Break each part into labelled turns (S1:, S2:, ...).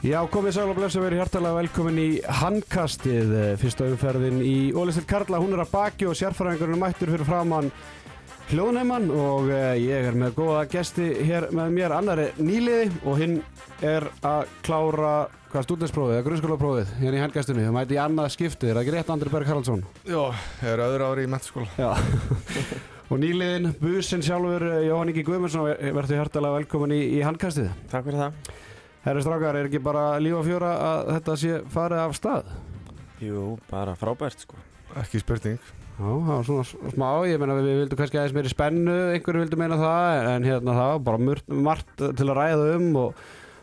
S1: Já, komið sæl og blessu verið hjartalega velkomin í handkastið, eh, fyrsta umferðin í Ólistil Karla, hún er að baki og sérfræðingurinn er mættur fyrir framann hljóðneimann og uh, ég er með góða gesti hér með mér, annari nýliði og hinn er að klára, hvað, stúdinsprófið eða grunnskólaprófið hérna í handkastinu, það mæti í annað skiptið, er það ekki rétt Andri Berg Haraldsson?
S2: Jó, ég er öðru ári í mentaskóla.
S1: Já, og nýliðin, businn sjálfur, eh, Jóhann Ingi Guðmundsson, verður hjartalega velkomin í, í handkastið.
S3: Takk fyrir það.
S1: Herri Strákar, er ekki bara líf og fjóra að þetta sé farið af stað?
S3: Jú, bara frábært sko.
S2: Ekki spurning.
S1: Já, það var svona smá, ég meina við vildum kannski aðeins meiri spennu, einhverju vildum meina það, en hérna það var bara mörgt, margt til að ræða um og,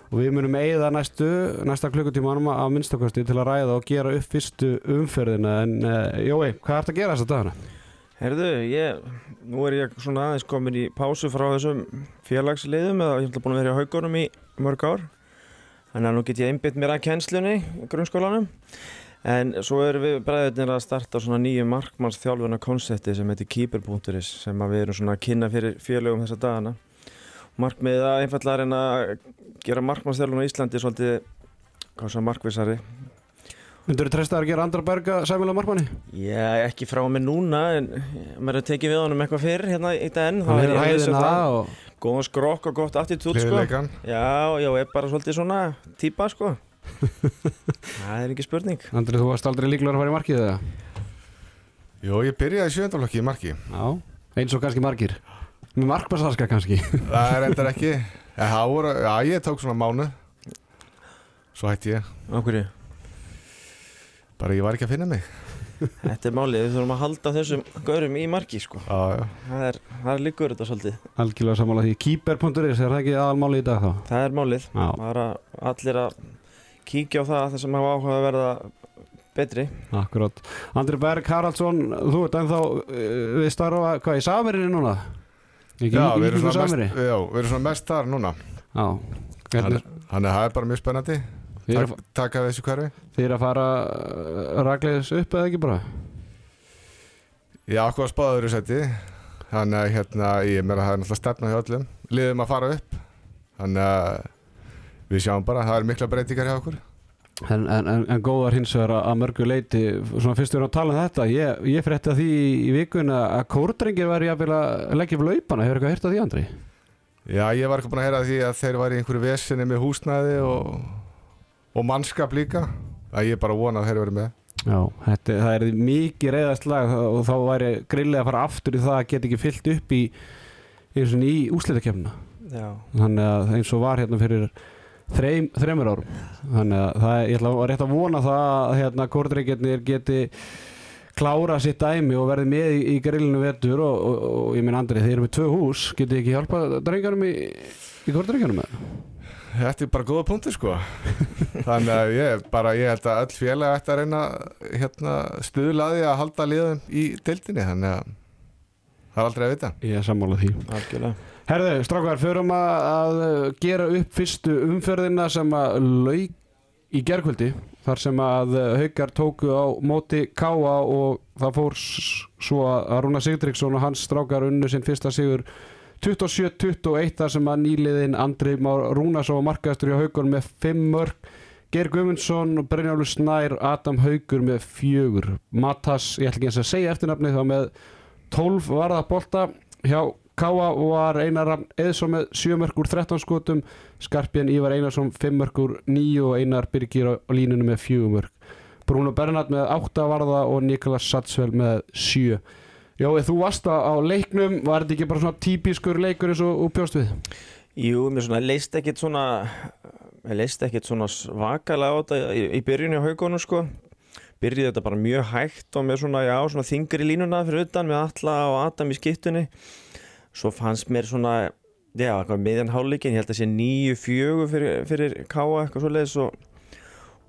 S1: og við munum eigða næstu, næsta klukkutímanum að minnstakosti til að ræða og gera upp fyrstu umferðina, en uh, Jói, hvað ert að gera þess að dagana?
S3: Herðu, ég, nú er ég svona aðeins komin í pásu frá þessum félagsliðum eða ég hef búin að vera í haugunum í mörg ár. Þannig að nú get ég einbytt mér að kennslunni grunnskólanum. En svo erum við bræðurnir að starta svona nýju markmannsþjálfuna konsepti sem heitir Keeper.is sem við erum svona að kynna fyrir félögum þessa dagana. Markmiðið að einfallega reyna að gera markmannsþjálfuna í Íslandi svolítið, svo markvísari.
S1: Myndur þú treysta að gera andra berga sæmilag markmanni?
S3: Já, ekki frá mig núna en maður er tekið við honum eitthvað fyrr hérna í den.
S1: Það er hæðina og...
S3: Góðan skrokk og gott attitút sko. Já, já, er bara svolítið svona típa sko. Það er ekki spurning.
S1: Andri, þú varst aldrei líklar að fara í markið eða?
S2: Jó, ég byrjaði sjöndaflokki í marki.
S1: Já, eins og kannski margir. Með markmannsarska kannski.
S2: Það er endar ekki. Það voru, já, ég tók svona mánu. Svo hætti ég.
S3: Á hverju?
S2: Bara ég var ekki að finna mig.
S3: Þetta er málið, við þurfum að halda þessum gaurum í marki sko.
S2: Já, já.
S3: Það er, það er líkur þetta svolítið.
S1: Algjörlega sammála því. Keeper.is, er það ekki aðalmáli í dag þá?
S3: Það er málið.
S1: Já.
S3: Bara allir að kíkja á það þess að maður áhuga að verða betri.
S1: Akkurát. Andri Berg Haraldsson, þú ert ennþá uh, við starfa, hvað, í Samirinni núna? Ekki
S2: Já, við erum svona mest, já, við erum svona mest þar núna.
S1: Já. Hvernig,
S2: Þannig að það er bara mjög spennandi.
S1: Þið eru
S2: Tak, taka þessu hverfi.
S1: þið eru að fara uh, ragleiðis upp eða ekki bara?
S2: Já, okkur að spáða öðru seti. Þannig að hérna, ég meira að það er náttúrulega stefna hjá öllum. Liðum að fara upp. Þannig að við sjáum bara, það er mikla breytingar hjá okkur.
S1: En, en, en, en góðar hins vegar að- mörgu leiti svona fyrst við erum að tala um þetta ég, ég frétti að því í vikun að kórdrengir væri jafnvel að leggja upp laupana hefur eitthvað hýrt að því Andri?
S2: Já, ég var ekki búin að heyra því að þeir væri í einhverju vesinni með húsnæði og, og mannskap líka að ég bara vona að þeir væri með
S1: Já, þetta, það er mikið reyðast lag og þá væri grillið að fara aftur í það að geta ekki fyllt upp í í úslitakefna
S3: Já.
S1: þannig að eins og var hérna fyrir þreim, þreimur árum þannig að það, ég ætla að rétt að vona það að hérna kórdreikirnir geti klára sitt dæmi og verði með í, í grillinu vetur og, og, og ég minn Andri, þeir eru með tvö hús getið ekki hjálpa drengarum í, í kórdreikinum með?
S2: Þetta er bara góða punkti sko. Þannig að ég, bara, ég held að öll félag ætti að reyna hérna, stuðlaði að halda liðum í deildinni þannig að það er aldrei að vita.
S1: Ég er sammála því.
S3: Algjörlega.
S1: Herðu, strákar, förum að, að gera upp fyrstu umferðina sem að lauk í gerkvöldi þar sem að haukar tóku á móti Káa og það fór svo að Rúna Sigdriksson og hans strákar unnu sinn fyrsta sigur 27-21 þar sem að nýliðin Andri Már Rúnarsson var markaðastur í haugur með 5 mörg Geir Guðmundsson og Brynjálfur Snær Adam Haugur með fjögur. Matas, ég ætla ekki eins að segja eftirnafni þá með 12 varða bolta hjá Káa var Einar Eðsson með 7 mörg úr 13 skotum. Skarpján Ívar Einarsson 5 mörg úr 9 og Einar Birgir á línunum með 4 mörg Bruno Bernhard með 8 varða og Niklas Satsvel með 7 Jói, þú varst á leiknum var þetta ekki bara svona típiskur leikur eins og, og bjóst við?
S3: Jú, mér svona leist ekkit svona leist ekkit svona svakalega á þetta í, í byrjunni á haugunum sko byrjuði þetta bara mjög hægt og með svona, já, svona þingri línuna fyrir utan með Alla og Adam í skiptunni svo fannst mér svona já, miðjan hálfleikin, ég held að sé nýju fjögur fyrir, fyrir Káa eitthvað svo leiðis og,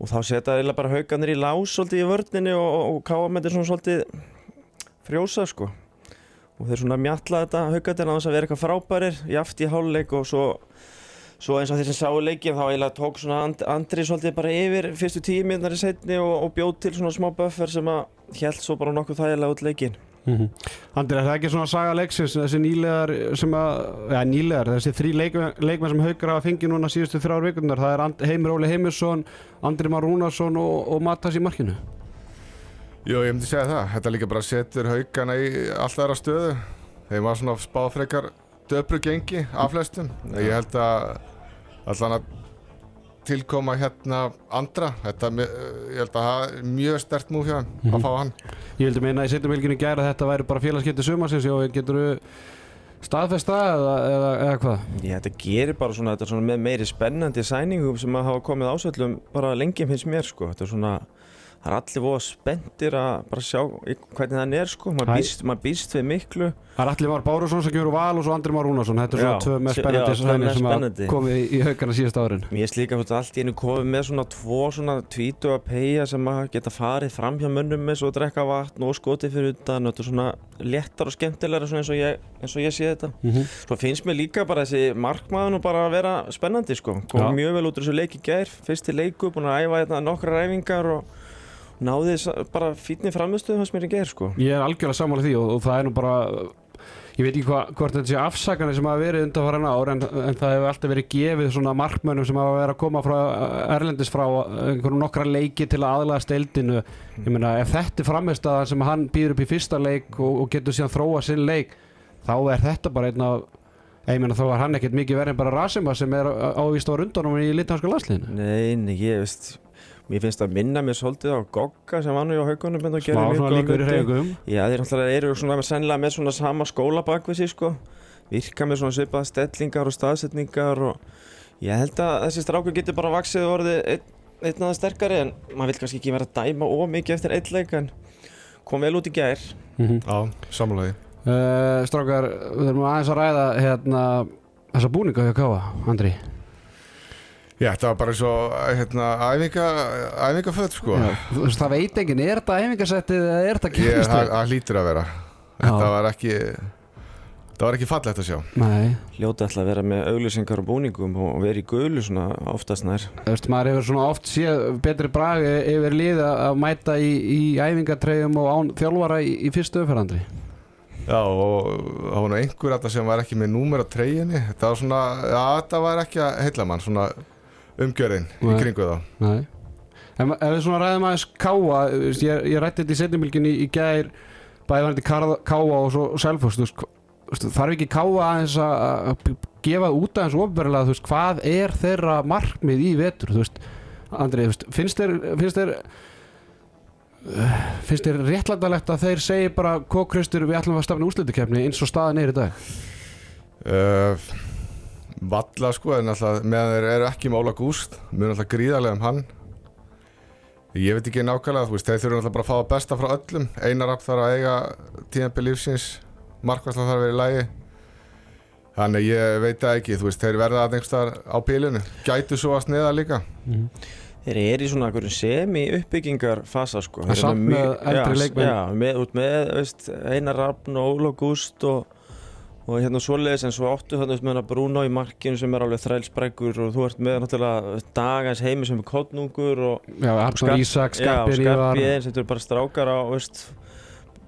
S3: og þá setja eiginlega bara haugarnir í lás svolítið í vörninni og, og, og Káa með þetta svona svolítið frjósa sko. Og þeir svona mjalla þetta á þess að vera eitthvað frábærir jaft í hálfleik og svo Svo eins og þeir sem sáu leikin þá eiginlega tók svona and, Andri svolítið bara yfir fyrstu tíu minnari setni og, og bjóð til svona smá buffer sem að held svo bara nokkuð þægilega út leikin.
S1: Mm Andri, er það ekki svona saga leiksins þessi nýlegar sem að, ja nýlegar þessi þrý leik, leikmenn sem haukar að fengi núna síðustu þrjár vikurnar, það er And Heimir Óli Heimisson, Andri Már Rúnarsson og, og Matas í markinu
S2: Jú, ég myndi segja það. Þetta líka bara setur haugana í alltaf aðra stöðu. Þeim var svona spáfrekar döpru gengi af flestum. Ég held að allan að tilkoma hérna andra. Þetta, ég held að það er mjög stert múf hjá hann að fá hann.
S1: Ég vildi meina í setjum vilkinu gæra að þetta væri bara félagskipti sumarsins og getur staðfest það eða, eða, eða hvað?
S3: Ég, þetta gerir bara svona, þetta er svona með meiri spennandi sæningum sem að hafa komið ásöldum bara lengi finnst mér sko. Þetta er svona, það er allir voða spenntir að bara sjá hvernig það er sko. Maður býst, maður býst við miklu.
S1: Það er Alli Már Bárusson sem úr val og svo Andri Már Rúnarsson Þetta er svona tvö með spennandi sem að komið í, haugana síðast árin
S3: Mér er líka fyrst allt í einu komið með svona tvo svona tvítu að peia sem að geta farið fram hjá mönnum með svo að drekka vatn og skotið fyrir utan þetta er svona léttar og skemmtilegra svona eins og ég, eins og ég sé þetta.
S1: mm -hmm.
S3: Svo finnst mér líka bara þessi markmaðun og bara að vera spennandi sko. Kom
S1: Já.
S3: mjög vel út úr þessu leik í gær, fyrsti leiku, búin að æfa hérna nokkra ræfingar og náði bara fítni framistuð hans mér í gær sko.
S1: Ég er algjörlega sammála því og, og það er nú bara ég veit ekki hva, hvort þetta sé afsakanir sem hafa verið undan ár en, en það hefur alltaf verið gefið svona markmönnum sem hafa verið að koma frá Erlendis frá einhverjum nokkra leiki til að aðlaga steildinu ég meina ef þetta er framistæðan sem hann býður upp í fyrsta leik og, og getur síðan þróa sinn leik þá er þetta bara einn af ég meina þá er hann ekkert mikið verið en bara Rasima sem er ávist á rundunum í litanska landsliðinu
S3: Nei, nei, ég veist Mér finnst að minna mér svolítið á Gogga sem var nú í haugunum en það
S1: smá
S3: gerði mjög
S1: svona
S3: góða
S1: líkur í reyngum
S3: Já, þeir náttúrulega eru svona sennilega með svona sama skóla bak við sig sko. Virka með svona svipaða stellingar og staðsetningar og ég held að þessi strákur getur bara vaksið og orðið einn, einn aðeins sterkari en maður vil kannski ekki vera að dæma of mikið eftir eitt leik en kom vel út í gær.
S1: Mm -hmm.
S2: Já, sammálaði.
S1: uh, Strákar, við erum aðeins að ræða hérna, þessa búninga hjá Káa, Andri
S2: Já, þetta var bara svo hérna, æfinga, æfingaföld sko.
S1: Það veit enginn, er þetta æfingasettið eða er þetta
S2: Ég, það, það hlýtur að vera. Þetta var ekki, það var ekki fallegt að sjá.
S1: Nei,
S3: hljóta alltaf að vera með auglýsingar og búningum og vera í gulu svona oftast nær
S1: þú veist, maður hefur svona oft séð betri bragi yfir lið að að mæta í, í æfingatreyjum og án þjálfara í, í fyrstu öfærandri
S2: Já, og það var nú einhver þetta sem var ekki með númer á treyjunni. Þetta var svona, já, þetta var ekki að heilla mann, svona umgjörðin í kringu þá.
S1: Nei. En ef við svona ræðum aðeins Káa, ég, ég rætti þetta í setjumilginni í gær bæðvarandi Káa og svo veist, þarf ekki Káa aðeins að gefa út aðeins veist, hvað er þeirra markmið í vetur, þú veist? Andri, þú veist, finnst þér finnst þér uh, finnst þér réttlændalegt að þeir segi bara kókristur við ætlum að stafna úslitukefni eins og staðan er í dag?
S2: Uh, Valla sko, en alltaf meðan þeir eru ekki mála gúst, mjög alltaf gríðarlega um hann. Ég veit ekki nákvæmlega, þú veist, þeir þurfum alltaf bara að fá það besta frá öllum. Einar aft þarf að eiga tíðanbi lífsins, markværsla þarf að vera í lægi. Þannig ég veit það ekki, þú veist, þeir verða að einhverstaðar á pílunu. Gætu svo að sniða líka.
S3: Þeir eru í svona einhverjum semi uppbyggingar fasa sko Þeir eru
S1: samt með eldri
S3: já,
S1: leikmenn.
S3: Já, með, út með veist, Einar Rafn og Óla Gúst og, og hérna svoleiðis en svo áttu þannig með Bruno í markinu sem er alveg þrælsbrekkur og þú ert með náttúrulega Dagans heimi sem er kottnungur og
S1: Ísak, Skarpir Ívar
S3: sem eru bara strákar á veist,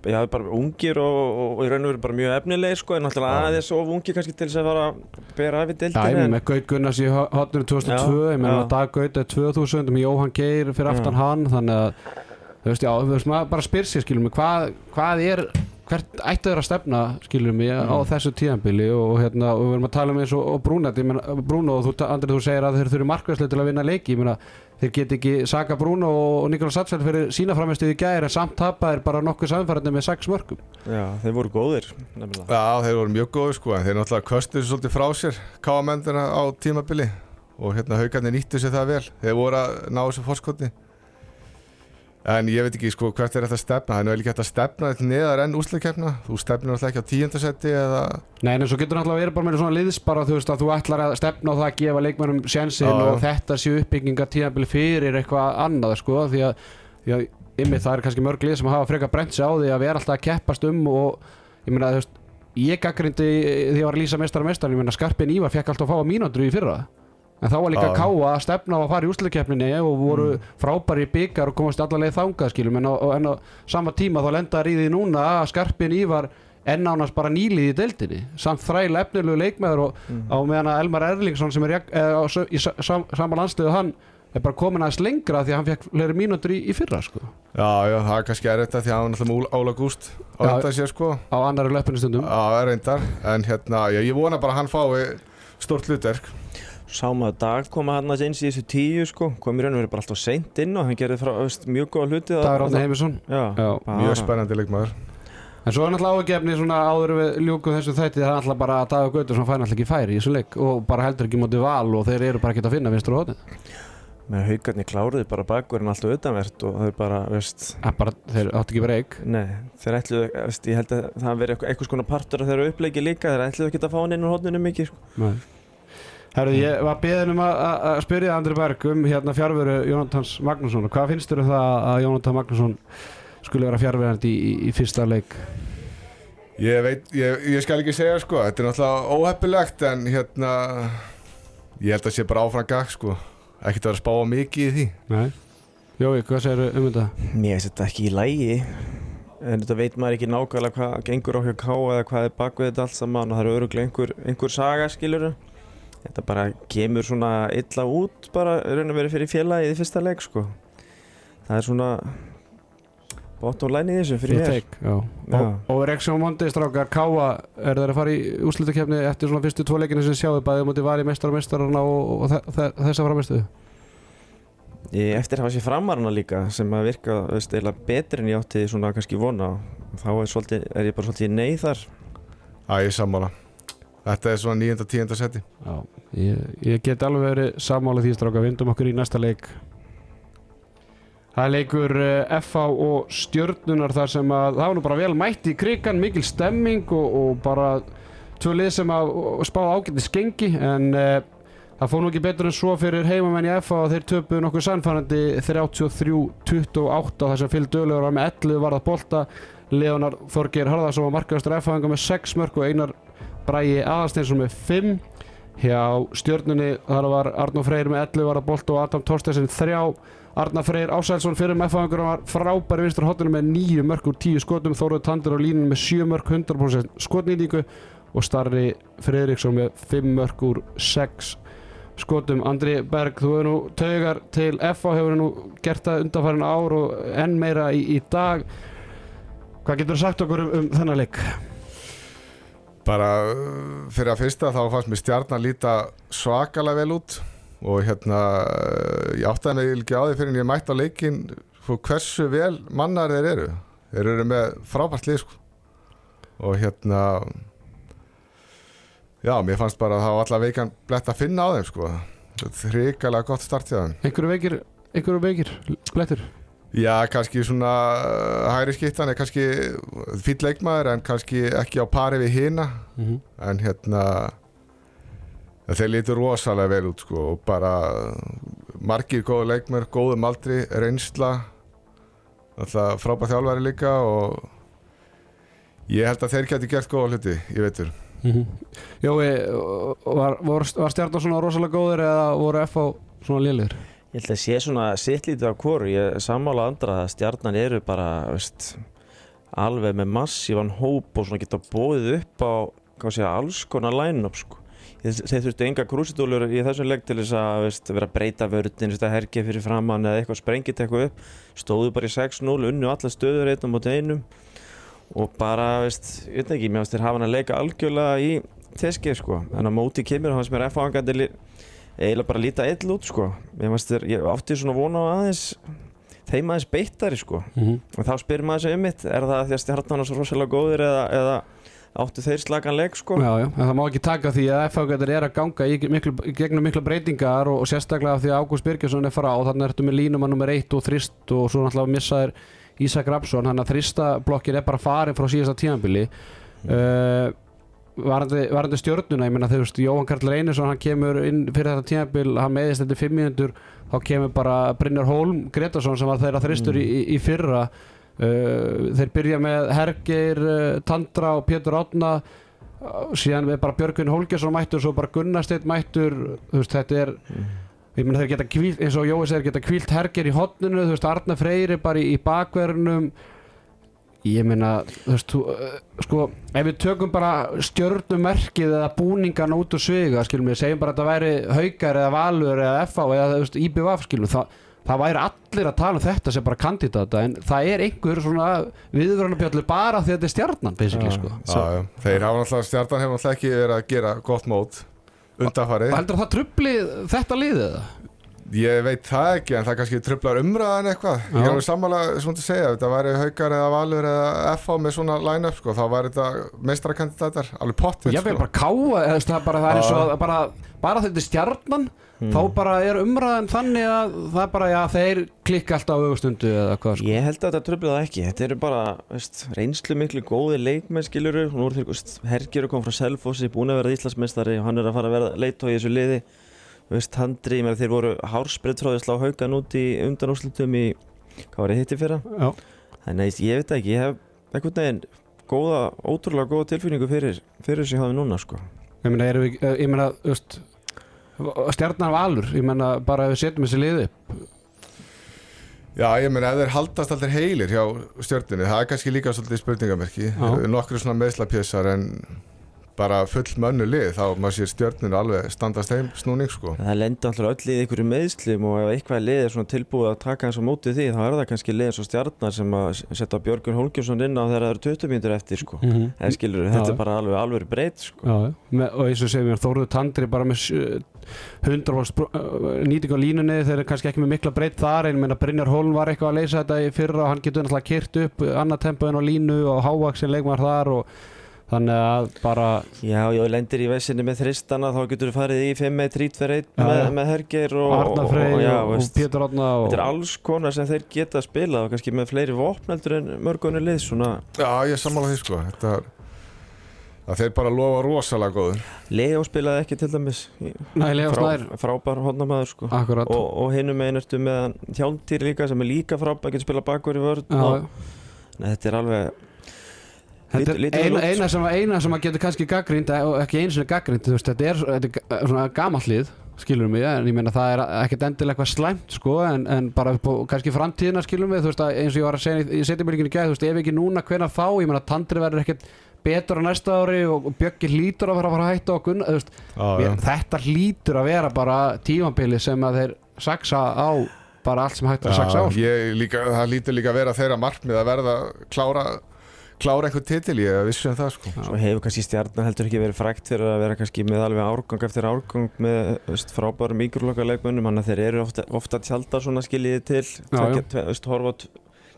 S3: já, bara ungir og, og, og í raun og veru bara mjög efnilegir sko, en náttúrulega aðeins of ungir kannski til þess að fara að bera af í
S1: ég
S3: en,
S1: með Gaut Gunnars í hotninu 2002
S3: Já,
S1: ég meina
S3: já.
S1: Dag Gaut er 2000 með Jóhann Geir fyrir aftan
S3: Já.
S1: hann þannig að þú veist, já, þú veist, maður bara spyr sér skilum hvað, hvað er hvert ættu þeir að stefna skilum mig á
S3: Mm.
S1: þessu tíðanbili og, hérna, og við erum að tala um eins og, og Brúnat Brúno, og þú, Andri, þú segir að þeir þurfi markværslega til að vinna leiki, ég meina þeir get ekki Saka Brúno og Nikolas Satsel fyrir sína framistuði í gæri en samt tapa er bara nokkuð samfærandi með sex mörgum
S3: já, þeir voru góðir nefnilega.
S2: Já, þeir voru mjög góði sko, en þeir náttúrulega köstuðu svolítið frá sér káamendina á tímabili og hérna haugarnir nýttu sér það vel. Þeir voru að ná þessu fórskoti. En ég veit ekki sko hvert er þetta að stefna, það er eiginlega ekki hægt að stefna þetta neðar enn úsleikefna, þú stefnir náttúrulega ekki á tíundasetti eða,
S1: Nei, en svo getur náttúrulega verið bara með svona liðs bara þú veist að þú ætlar að stefna á það að gefa leikmennum sjensin og þetta sé uppbygginga tíðanbili fyrir eitthvað annað sko því að, því að ymmið það er kannski mörg lið sem hafa frekar brent sig á því að vera alltaf að keppast um og ég meina þú veist ég gaggrindi því að var að lýsa mestara mestar ég meina Skarpin Ívar fekk alltaf að fá að mínútur í fyrra en þá var líka. Káa að stefna á að fara í úslukeppninni og voru frábæri í byggar og komast allar leið þangað skilum en á, en á sama tíma þá lendaði í því núna að skarpin Ívar enn ánast bara nýlið í deildinni. Samt þræl efnilegu leikmeður og á meðan að Elmar Erlingsson sem er eh, á í sa- sam, sama landsliðu hann er bara komin aðeins lengra því að hann fekk fleiri mínútur í, í fyrra sko.
S2: Já, já, það er kannski erfitt að því að hann náttúrulega með Óla Gúst á undan sér sko.
S1: Á annari löppinu stundum.
S2: Já, reyndar, en hérna, já, ég vona bara að hann fái stórt hlutverk
S3: Sáum að dag koma hann að eins í þessu tíu sko, kom í raun og verið bara alltaf seint inn og hann gerði frá, veist, mjög góða hluti
S1: Dagur Átni Heimisson.
S3: Já,
S1: Já.
S2: Mjög spennandi leikmaður.
S1: En svo er náttúrulega ágefni svona áður við ljúkum þessu þætti það er náttúrulega bara að Dagur Gautur sem fær náttúrulega ekki færi í þessu leik og bara heldur ekki móti val og þeir eru bara ekki að finna vinstur og hótið
S3: með haugarnir kláruði bara bakverðin alltaf utanvert og þau bara, veist.
S1: Bara, þeir áttu ekki breyk
S3: Nei, þeir ætluðu, veist, ég held að það verið eitthvað, skona partur af þeirra uppleiki líka þeir ætluðu ekki að fá hann inn úr hótninu mikið sko.
S1: Herru, ég var beðin um að, spyrja Andri Berg um hérna fjárveru Jónatans Magnússon og hvað finnst þér um það að Jónatan Magnússon skulle vera fjárverandi í, í, í fyrsta leik?
S2: Ég veit, ég, ég skal ekki segja sko, þetta er náttúrulega óheppilegt en hérna, ég held að sé bara áfram gag sko, ekkert að vera að spáa mikið í því.
S1: Nei. Jói, hvað segir um þetta?
S3: Mér finnst þetta ekki í lægi en þetta veit maður ekki nákvæmlega hvað gengur á hjá K eða hvað er bak við þetta allt saman. Og það eru öruglega einhver, einhver saga skilur þetta bara kemur svona illa út bara raun og verið fyrir félagið í fyrsta leik sko það er svona bottom line í þessu fyrir.
S1: Já. Og, og Reksjón Mondi strákar Káa er þeir að fara í úrslutakefni eftir svona fyrstu tvo leikinu sem sjáðu bæði mútið vali meistar og meistarana og, og þe þe þessa framistuðu
S3: Ég, eftir að hafa sér framarana líka sem að virka veist, eiginlega betur en ég átti svona kannski vona þá er, svolítið, er ég bara svolítið nei þar
S2: Æ, ég sammála. Þetta er svona nýjönda, tíunda seti.
S1: Já, ég, ég get alveg verið sammála því stráka, vindum okkur í næsta leik. Það er leikur FH og stjörnunar þar sem að það var nú bara vel mætt í krigan, mikil stemming og, og bara tvö lið sem að spá ágætti skengi en uh, það fór nú ekki betur en svo fyrir heimamenn í FH og þeir töpuðu nokkuð sannfærandi 33-28 þar sem fylg dölugur var með 11 varða bolta. Leonar Þorgeir Harðarsson var markaðastur FH með 6 mörg og Einar Bræi Aðalsteinsson með 5 hjá stjörnunni þar var Arnó Freyr með 11 varða bolta og Adam Torstessin 3 Arnar Freyr Ásælsson fyrir með FH var frábæri vinstur hotinu með 9 mörg úr 10 skotum. Þóruð Tandur á línun með 7 mörg 100% skotnýtingu. Og Starri Fredriksson með 5 mörg úr 6 skotum. Andri Berg, þú hefur nú taugar til FH hefur nú gert það undanfærin ár og enn meira í, í dag. Hvað getur þú sagt okkur um, um þennan leik?
S2: Bara uh, fyrir að fyrsta þá fannst mér stjarnan líta svakalega vel út og hérna uh, ég áttaði mig ekki á því fyrir en ég mætti á leikin sko, hversu vel mannar þeir eru. Þeir eru með frábært lið sko. og hérna já, mér fannst bara að það var allar veikan blett að finna á þeim sko. Hrikalega gott start hjá þeim.
S1: einhverju veikir, einhverju veikir blettur?
S2: Já, kannski svona uh, hægri skiptan er kannski fýll leikmaður en kannski ekki á pari við hina
S1: Mm -hmm.
S2: en hérna þeir lítur rosalega vel út sko og bara margir góða leikmör, góðum aldri reynsla alltaf frábæð þjálfæri líka og ég held að þeir geti gert góða hluti, ég veitur
S1: Mhm. Jói, var, var, var stjarnar svona rosalega góður eða voru FH svona lélir?
S3: Ég held að sé svona sitt lítið á hvoru, ég sammála andra að stjarnan eru bara, veist, alveg með massívan hóp og svona geta bóðið upp á, sé, alls konar line-up, sko. Þeir þurftu enga krúsidúlur í þessum legg til þess að, veist, vera að breyta veist, að hergja fyrir framann eða eitthvað sprengið eitthvað upp, stóðu bara í 6-0, unnu alla stöður einn á móti einum. Og bara, veist, ég veit ekki, mér finnst þeir hafa hann að leika algjörlega í teskið, sko, en á móti kemur hans mér F-hangandi eiginlega bara líta eill út sko ég, þér, ég átti svona vona á aðeins þeim aðeins beittari sko
S1: Mm -hmm.
S3: og þá spyrir maður sig um mitt er það því að stjarnan er svo rosalega góðir eða, eða áttu þeir slagan leik sko
S1: Já, já, það má ekki taka því að FH er að ganga í, miklu, gegnum miklu breytingar og, og sérstaklega því að Ágúst Birgjesson er fara á þannig ertu með línumann nummer 1 og þrist og svo náttúrulega missaðir Ísak Rapsson hann að þrista blokkin er bara farin frá síðasta tímanbili mm. uh, varandi, varandi stjörnuna ég þegar þú veist Jóhann Karl Reynisson hann kemur inn fyrir þetta tímanbil hann meðist þetta 5 mínútur þá kemur bara Brynjar Hólm Gretarsson sem var þeirra þristur
S3: Mm.
S1: í, í fyrra. Uh, þeir byrja með Hergeir uh, Tandra og Pétur Átna síðan við bara Björgvin Hólgesson mættur svo bara Gunnarsteit mættur. Þú veist, þetta er ég meina þeir geta kvílt, eins og Jói segir geta kvílt hergir í hotninu, þú veist, Arna Freyri bara í, í bakverðinum ég meina, þú veist uh, sko, ef við tökum bara stjörnumerkið eða búningan út úr sviga, skilum við, segjum bara að þetta væri haukar eða valur eða FA eða þú veist, IBVF, skilum við, það það væri allir að tala um þetta sem bara kandidata en það er einhver svona viðvörunarbjöldur bara því að þetta er stjarnan basically sko
S2: Já, já. Þeir hafa náttúrulega, stjartan hefur náttúrulega ekki verið að gera gott mót undanfarið.
S1: heldur að það trubli þetta liðið eða?
S2: Ég veit það ekki, en það kannski trublar umræðan eitthvað.
S1: Já.
S2: Ég er alveg sammála svona að segja, ef þetta væri haukar eða valur eða FH með svona line-up, sko, þá væri þetta meistrakandidatar, alveg potið,
S1: ég vil bara káa eða, það, bara, það er eins og bara, bara þetta er stjarnan þá bara er umræðan þannig að það bara, já, þeir klikka alltaf á augustundu eða hvað sko.
S3: Ég held að þetta tröfla það ekki Þetta eru bara veist, reynslu miklu góði leikmenn skiluru Nú eru þeir veist, Hergjur kom frá Selfossi búin að vera Íslandsmeistari og hann er að fara að vera leitói í þessu liði veist, Handri, ég meina þeir voru að slá haugan út í undanúslutum í, hvað var ég hitti fyrra?
S1: Já,
S3: Þannig að ég veit ekki, ég hef einhvern veginn góða, ótrúlega góða tilfinningu fyrir, fyrir þessu hafi núna sko.
S1: Ég meina, erum við, eh, ég meina, þú veist stjarnan valur, ég meina bara ef við setjum þessi liði upp.
S2: Já, ég meina, ef þeir haldast allir heilir hjá stjörnunni, það er kannski líka svolítið spurningamerki. Nokkru svona meðslapjessar en bara full mönnu lið, þá maður sér stjörnunni alveg standast heim snúning, sko.
S3: Það lendi alltaf öll í einhverju meðslum og ef eitthvað lið er svona tilbúið að taka eins og mótið því þá er það kannski lið eins og stjarnar sem að setja Björgun Holgjursson inn á þegar það eru 20 mínútur eftir sko.
S1: mm -hmm.
S3: eða skilur, þetta
S1: Já.
S3: er bara alveg alveg breytt sko.
S1: Já, já. Með, og eins og segjum við Þóruður Tandri bara með sjö- 100% uh, nýting á línunni þeir eru kannski ekki með mikla breytt þar en meina Brynjar Hólm var eitthvað að leysa þetta í fyrra og hann getur þannig að bara
S3: Já, já, lendir í vesinni með þristana þá getur þú farið í 5-1-3-2-1
S1: Já,
S3: með,
S1: já.
S3: með Hergeir og,
S1: Arnar Frey
S3: og,
S1: og, og Pétur Átna og,
S3: Þetta er alls konar sem þeir geta spilað og kannski með fleiri vopneldur en mörgunni lið svona
S2: Já, ég sammála því, sko. Þetta er, að þeir bara lofa rosalega góðum.
S3: Leo spilaði ekki til dæmis í-
S1: Nei, Leif Snær
S3: frábær hodnamaður sko
S1: Akkurat
S3: og, og hinum einn ertu með hjálmtýr líka sem er líka frábær, getur spilað bakur í vörð
S1: Já,
S3: og. Nei, þetta er alveg
S1: Þetta er eina, eina sem, eina sem að getur kannski gaggrind og ekki einu sinni gaggrind þetta er, þetta er svona gamallið skilur mig, en ég meina það er ekkert endilega eitthvað slæmt sko, en, en bara kannski framtíðina skilur mig, þú veist að eins og ég var að segja í, setjumilinginu gæð, þú veist, ef ekki núna hvenær þá, ég meina Tandri verður ekkert betur á næsta ári og, og Bjöggi hlýtur að fara að fara að hætta okkur, þú veist,
S2: Já,
S1: mér, þetta hlýtur að vera bara tímambili sem að þeir saksa á bara allt sem hægt er að saksa á sko.
S2: ég líka, það lítur líka að vera þeirra markmið að verða klára, klára einhver titil, ég vissi um það, sko.
S3: Svo hefur kannski stjarnan heldur ekki verið frækt fyrir að vera kannski með alveg árgang eftir árgang með veist, frábærum mikrolokaleikmönnum þannig að þeir eru ofta, ofta tjaldar svona skiljiði til tvekja, tve, veist, horfa á t-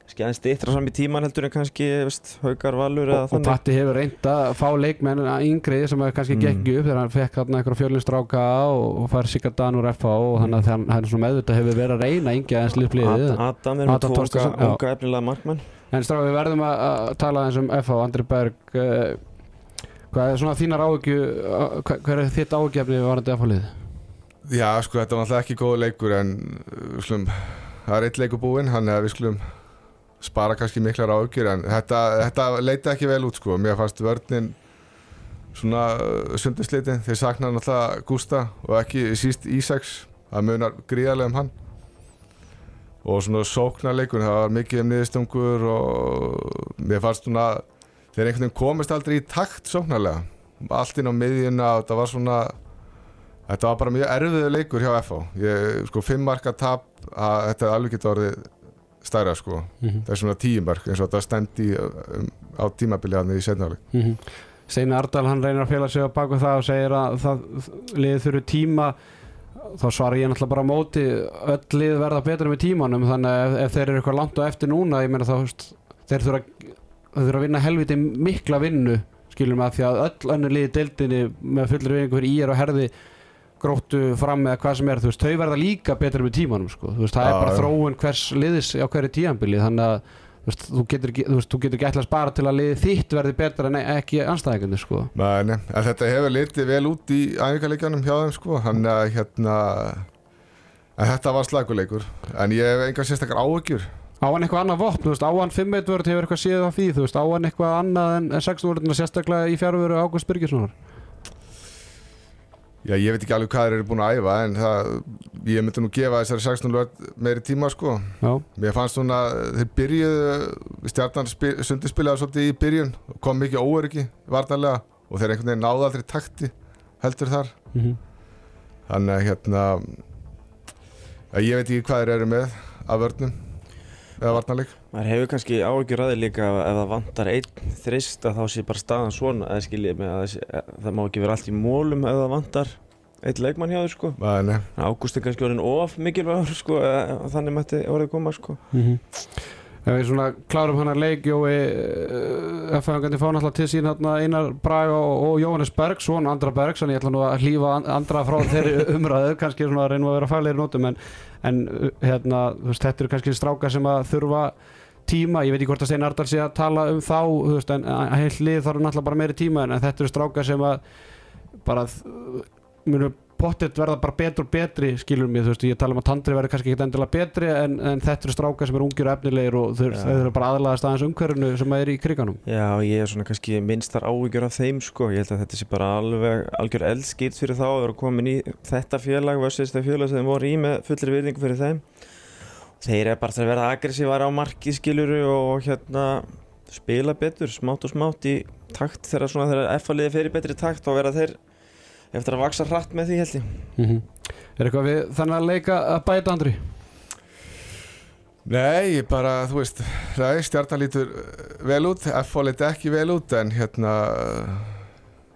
S3: kannski aðeins stýttra saman í tíman heldur en kannski veist, haukar valur eða
S1: og, og
S3: þannig
S1: Patti hefur reynd að fá leikmenn yngri sem að kannski
S3: Mm.
S1: gekk upp þegar hann fekk hérna eitthvað fjörlunstráka og, og fær Sigga Dan úr FH og þannig að hann, hann svona meðvitað hefur verið að reyna yngja eins liðbliðið
S3: Ad, Adam er með
S1: já.
S3: unga efnilega markmann
S1: en strá við verðum að, tala eins um FH Andri Berg uh, hvað er svona þínar áhugju hver, hver er þitt áhugjefni varandi FH lið?
S2: Já, sko, þetta var náttúrulega ekki góð leikur en við skulum, það er eitt leikur búinn, hann er við skulum spara kannski miklar áhugjur en þetta, þetta leita ekki vel út, sko. Mér fannst vörninn svona uh, sunduslitin, þeir saknaði náttúrulega Gústa og ekki síst Ísaks, það munar gríðarlega um hann. Og svona sóknarleikur, það var mikið um niðurstungur og mér fannst svona, þeir einhvern veginn komist aldrei í takt sóknarlega. Allt inn á miðjuna og þetta var svona, Þetta var bara mjög erfiðu leikur hjá FH. Ég, sko, fimm marka tap, að þetta er alveg getur orðið stærra, sko.
S1: Mm -hmm.
S2: Það er svona tíu mark, eins og þetta stendi um, á tímabili hann í setnáli.
S1: Steini Ardal hann reynir að fela sig á baku það og segir að það liðið þurru tíma þá svarar ég náttúrulega bara á móti öll lið verða betur með tímanum þannig að ef, ef þeir eru eitthvað langt á eftir núna ég meina þá þeir þurfa að vinna helviti mikla vinnu skilum að því að öll önnur lið deildinni með fullri vinningu fyrir í er og herði gróttu fram eða hvað sem er þú veist, þau verða líka betur með tímanum sko. þú veist, það
S2: Já,
S1: er bara
S2: já.
S1: þróun hvers liðis á hverju tíanbili þannig að þú getur ekki, þú veist, þú getur ekki ætla að spara til að liðið þitt verði betur en ekki anstæðingandi sko.
S2: Nei, en þetta hefur litið vel út í æfingarleikjanum hjá þeim, sko. Hann er hérna... En þetta var slaguleikur. En ég hef engar sérstakar áhugjur
S1: Á hann eitthvað annað vopn, þú veist, á hann 5-1 vörð hefur eitthvað séð á því, þú veist, á hann eitthvað annað en, en 16 vörðina sérstaklega í fjárveru Ágúst Byrgissonar
S2: Já, ég veit ekki alveg hvað þeir eru búin að æfa en það, ég myndi nú gefa þessari 16 lög meiri tíma sko.
S1: Já,
S2: Mér fannst svona, þeir byrjuðu stjarnan spi, sundi spilaði svolítið í byrjun og kom mikið óöryggi varnarlega og þeir einhvern veginn náðu aldrei takti heldur þar.
S1: Mm
S2: þannig að hérna að ég veit ekki hvað þeir eru með af vörnum eða varnarleik?
S3: Maður hefur kannski áhyggjur aðeins líka ef það vantar einn þrist að þá sé bara staðan svona eða skiljið með að það má ekki vera allt í mólum ef það vantar einn leikmann hjá þau sko.
S2: Nei,
S3: Ágúst er kannski orðin of mikilvægur sko eða þannig mætti orðið koma sko.
S1: -hmm. Ef við svona klárum hann að leik Jói F-fæðangandi fá náttúrulega til sín hérna Einar Braga og, og Jóhannes Berg svona Andra Berg, þannig ég ætla nú að hlýfa an- Andra frá þeirri umræðu, kannski svona að reynum að vera faglegir nótum en, en uh, hérna, veist, þetta eru kannski strákar sem að þurfa tíma, ég veit ekki hvort að Stein Ardal sé að tala um þá, þú veist, en að heilt lið þarf náttúrulega bara meiri tíma. En, þetta eru strákar sem að bara uh, munu pottet verða bara betur og betri skilur mig, þú veist, ég tala um að Tandri verður kannski ekki endilega betri en, en þetta eru strákar sem eru ungir og efnilegir og þau eru bara aðlaðast aðeins umhverfinu sem er í kriganum.
S3: Já, ég er svona kannski minnstar áhyggjur af þeim sko, ég held að þetta sé bara alveg algjör eldskýrt fyrir þá að vera komin í þetta félag versus það félag sem þeim voru í með fullri virðingu fyrir þeim. Þeir er bara að vera aggressívar á marki skiluru og hérna spila betur, smátt og smátt í takt þegar svona þegar F-liði fer í betri takt og vera þeir eftir að vaksa hratt með því held ég
S1: mm Er eitthvað við þannig að leika að bæta Andri?
S2: Nei, ég bara, þú veist nei, stjarnan lítur uh, vel út F.O. lítur ekki vel út en hérna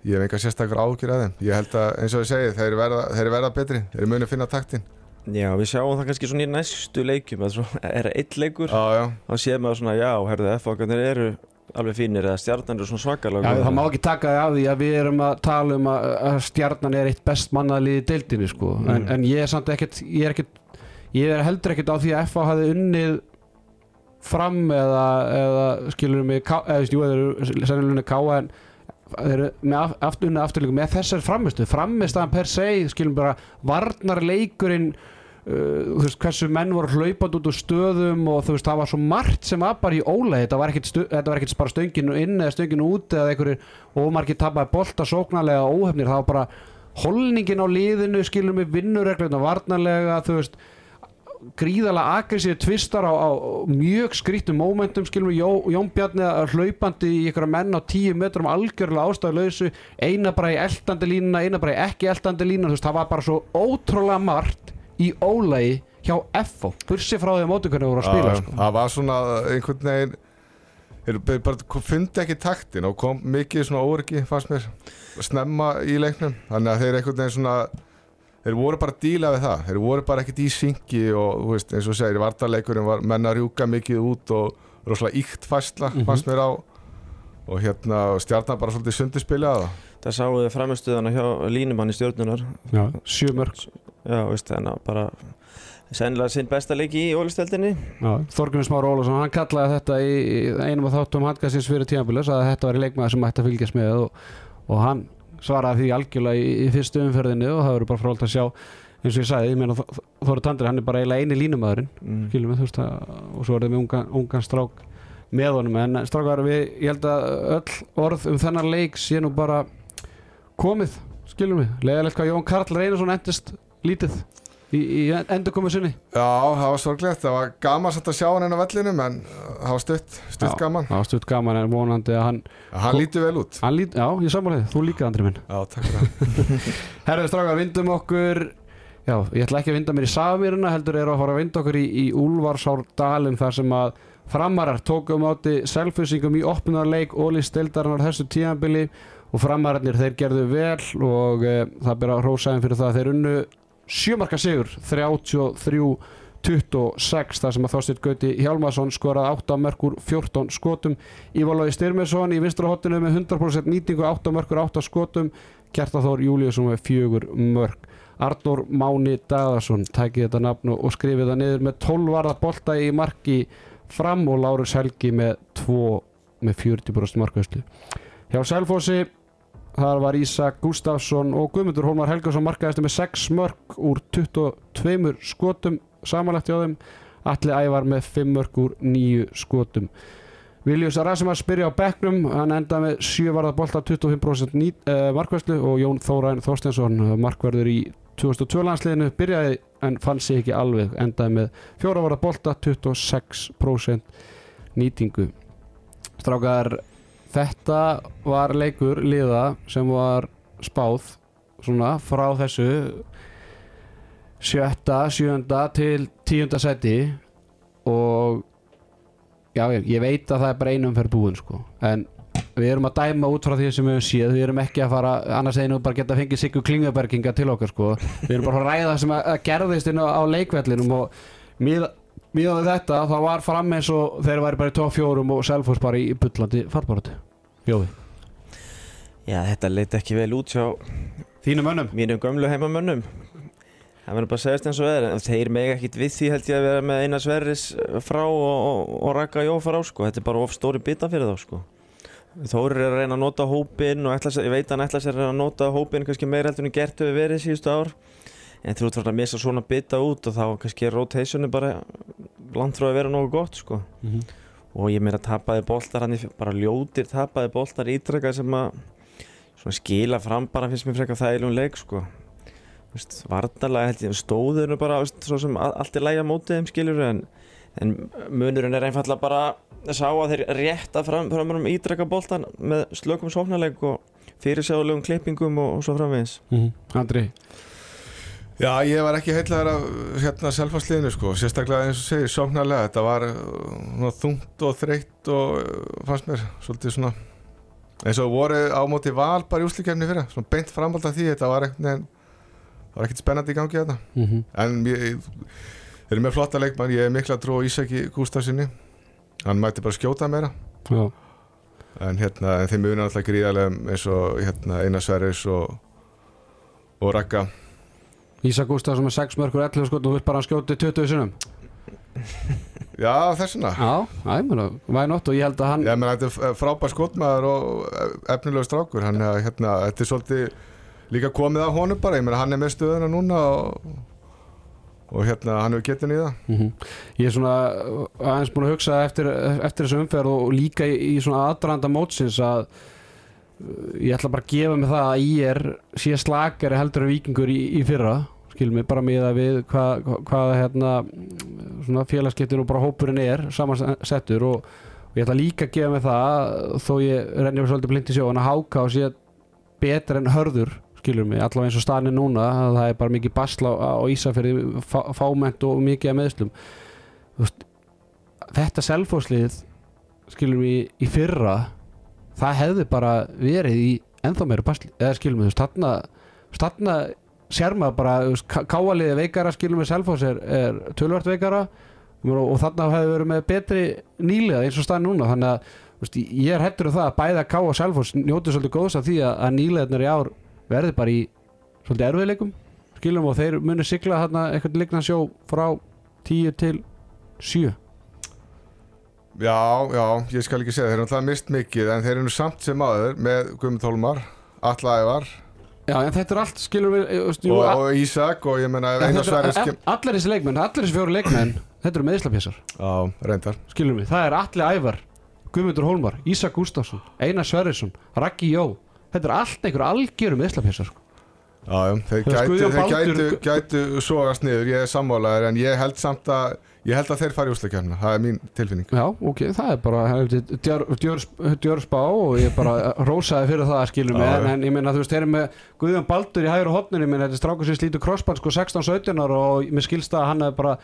S2: ég hef enga sérstakar ágjur að þeim ég held að, eins og ég segi, þeir verða, þeir verða betri þeir muni finna taktin
S3: Já, við sjáum það kannski svona í næstu leikjum að svo er það eitt leikur
S2: Já, já,
S3: þá séum við svona, já, herðu, F-okkarnir eru alveg fínir eða stjarnan eru svona svakalega
S1: Já, það má ekki taka því af því að við erum að tala um að, að stjarnan er eitt best mannaðlið í deildinni sko. en,
S3: Mm.
S1: en ég er samt ekkert ég er, ekkert, ég er heldur ekkert á því að FA hafi unnið fram eða, eða skilur mig eða veist, jú, þeir eru sennilega káa en þeir eru með af, aftur, unnið afturleikum með þessar framistu, framistaðan per se skilum bara varnarleikurinn þú veist hversu menn voru hlaupand út úr stöðum og þú veist það var svo margt sem var bara í óleið þetta var ekkit, stu, þetta var ekkit bara stönginu inn eða stönginu út eða einhverjir ómargir tapaði bolta sóknarlega óhefnir. Það var bara holningin á liðinu skilur mig vinnuregluna varnarlega þú veist gríðalega agressíðu tvistar á, á mjög skrítum momentum skilum við Jó, Jón Bjarni hlaupandi í einhverja menn á tíu metrum algjörlega ástæðuleysu eina bara í eldandi línuna eina bara í ekki eldandi línuna þú veist það var bara svo ótrúlega margt í ólægi hjá FO bursi frá því að hvernig voru að spila sko.
S2: það var svona einhvern veginn þeir bara fundi ekki taktin og kom mikið svona óryggi fannst mér snemma í leiknum. Þannig að þeir veginn svona þeir voru bara að díla við það. Þeir voru bara ekkert í syngi og þú veist, eins og segir, vartarleikurinn var menna að rjúka mikið út og rosalega íkt fæsla
S1: Mhm.
S2: fannst mér á. Og hérna stjarnar bara svolítið sundispilja það
S3: Það sáum við framistuðana hjá línumanni stjórnunar.
S1: Já, sjö mörg
S3: Já, veist, þannig að bara sennilega sinn besta leiki í ólisteldinni
S1: Þorgunni Smára Ólafsson, hann kallaði þetta í í einum af þáttum handkastins fyrir tímabilis að þetta var leikmaður sem ætti að fylgjast með og, og hann svaraði því algjörlega í, í fyrstu umferðinni og það verður bara frólt að sjá eins og ég sagði, ég meina Þóri Tandri hann er bara eiginlega eini línumæðurinn
S3: mm.
S1: skilum við, þú veist að, og svo er það með ungan, ungan strák með honum. En strákar við, ég held að öll orð um þennan leik sé nú bara komið, skilum við leðalegt hvað Jón Karl Reynarsson endist lítið í, í endur komið sinni.
S2: Já, það var sorglegt, það var gaman samt að sjá hann inn á vellinum en uh, það var stutt, stutt
S1: Já.
S2: gaman.
S1: var stutt gaman en vonandi að hann,
S2: Hann lítið vel út.
S1: Lít, já, ég samanlega þú líka Andri minn.
S2: Já, takk fyrir það.
S1: Herðu strákar, vindum okkur. Já, ég ætla ekki að vinda mér í Safamýruna heldur er að fara að vinda okkur í, í Úlfarsárdalum þar sem að framarar tókum átti selfusingum í opnarleik Ólís Stildarinnar þessu tíðanbili og framararnir þeir gerðu vel og e, það byrja þeim fyrir það að þeir unnu sjömarka sigur 33-26 þar sem að Þorsteinn Gauti Hjálmarsson skoraði 8 mörgur 14 skotum. Ívalói Styrmesson í vinstra hotinu með 100% nýtingu 8 mörgur 8 skotum. Kjartaþór Júliusson með fjögur mörg Arnór Máni Dagarsson tækið þetta nafn og skrifið það niður með 12 varða bolta í marki fram og Lárus Helgi með 2 með 40% markaðslu hjá Selfossi þar var Ísak Gustafsson og Guðmundur Hólmar Helgason markaðistu með 6 mörg úr 22 skotum samanlegt hjá þeim. Alli Ævar með 5 mörg úr 9 skotum. Viljus Rasimas byrja á bekknum. Hann endaði með 7 varða bolta 25% nýt, uh, markværslu og Jón Þórain Þorstensson uh, markverður í 2002 landsliðinu. Byrjaði en fann sig ekki alveg endaði með 4 varða bolta 26% nýtingu. Strákar þetta var leikur liða sem var spáð svona frá þessu sjötta, sjönda til tíunda seti og já, ég, ég veit að það er bara einum fyrir búin sko. en við erum að dæma út frá því sem við höfum séð við erum ekki að fara, annars einu bara geta fengið Sigur Klingaberginga til okkar sko. við erum bara að ræða sem að, að gerðist inn á, á leikvellinum og miða við þetta þá var fram eins og þeir væri bara í tóf fjórum og Selfoss bara í bullandi fallbaróti Jói?
S3: Já, þetta leiti ekki vel út hjá
S1: Þínum önnum
S3: mínum gömlu heimamönnum. Það verður bara að segjast eins og er en þeir mega ekkit við því held ég að vera með eina sverris frá og, og, og raka jó frá sko, þetta er bara of stóri bita fyrir þá sko. Þórir er að reyna að nota hópin og ætla, ég veit að hann ætla sér að nota hópin kannski meira heldur en gert hefur verið síðustu ár en þú ert farin að missa svona bita út og þá kannski er rotationu bara frá að vera nógu gott sko.
S1: Mm -hmm.
S3: og ég meira tapaði boltar hann bara ljótir tapaði boltar ítrekka sem að skila fram bara finnst mér frekar þægilegum leik sko. Vist, varnalega held ég stóður nú bara veist, svo sem allt er lægja mótið þeim skilur en, en munurinn er einfallega bara að sá að þeir rétta fram, fram ítrekka boltan með slökum sóknarleik og fyrirsjáðulegum klippingum og, og svo framvegis.
S1: Andri
S2: Já, ég var ekki heitlaður af hérna selfasliðinu sko, sérstaklega eins og segir sóknarlega, þetta var uh, þungt og þreytt og uh, fannst mér svolítið svona eins og voru á móti val bara í úslikefni fyrir, svona beint framhald af því, þetta var ekkert það var ekkert spennandi í gangi þetta
S1: mm -hmm.
S2: en ég, þeir eru með flotta leikmann, ég er mikla trú á Ísaki Gústafsinni hann mætti bara skjóta meira.
S1: Já.
S2: En hérna, en þeim unan alltaf gríðarlega eins og hérna Einar Sverris og og Ragga
S1: Ísa Gustafsson með 6 mörgur 11 skot og vilt bara skjóti 20 sinum
S2: Já, þessuna
S1: Já, það er væði nótt og ég held að hann
S2: Já, menn, þetta er frábær skotmaður og efnilegur strákur. Hann er hérna, þetta er svolítið líka komið af honum bara, ég meina hann er með stöðuna núna og, og hérna hann hefur getin í það
S1: Mhm. Ég er svona uh, aðeins búin að hugsa eftir, eftir þessu umferð og líka í, í svona aðdraðanda mótsins að ég ætla bara að gefa mig það að ég er sé slakari heldur en vikingur í, í fyrra. Skilum mig bara með að við hvað, hvað hérna svona félagskiptin og bara hópurinn er samansettur og, og ég ætla líka að gefa mig það þó ég renni við svolítið blind í sjó en að háka og sé betur en hörður skilur mig, allavega eins og staðin er núna að það er bara mikið basla á, á Ísafjörði fá, fámennt og mikið að meðslum veist, þetta selfóslið skilur mig í fyrra það hefði bara verið í ennþá meira basli, eða skilur mig þú veist, þarna, þarna sér maður bara, káaliði veikara skilur mig selfós er, er tölvart veikara og, og þarna hefði verið með betri nýliða eins og staðin núna. Þannig að veist, ég er hættur um það að bæða ká og selfós njóti svolítið góðs af því að, að nýliðarnir í ár verði bara í svolítið erfiðleikum skilum og þeir muni sigla þarna eitthvað lignan sjó frá 10 til 7
S2: Já, já, ég skal ekki segja, þeir eru alltaf mist mikið en þeir eru samt sem aður með Guðmund Hólmar, Alla Ævar.
S1: Já, en þetta er allt, skilur við eh, jú,
S2: og, og Ísak og ég menna
S1: allir þessi leikmenn, allir þessi fjóru leikmenn þetta eru
S2: reyndar.
S1: Skilur við það er Alli Ævar, Guðmundur Hólmar Ísak Gustafsson, Einar Sverrisson Raggi Jó, þetta er allt einhver algjörum meðslapjessar sko.
S2: Já, þeir gætu, gætu, gætu sogast niður, ég er sammálaður en ég held samt að, ég held að þeir fari úsleikjarna, það er mín tilfinning.
S1: Já, ok, það er bara djörspá og ég bara rósaði fyrir það skilur mig,
S2: Já,
S1: en, en ég meina þú veist, þeir eru með Guðjón Baldur í hægur hotninu, ég meina þetta er strákur sem slítur crossband sko 16-17 ára og mér skilst það að hann hefði bara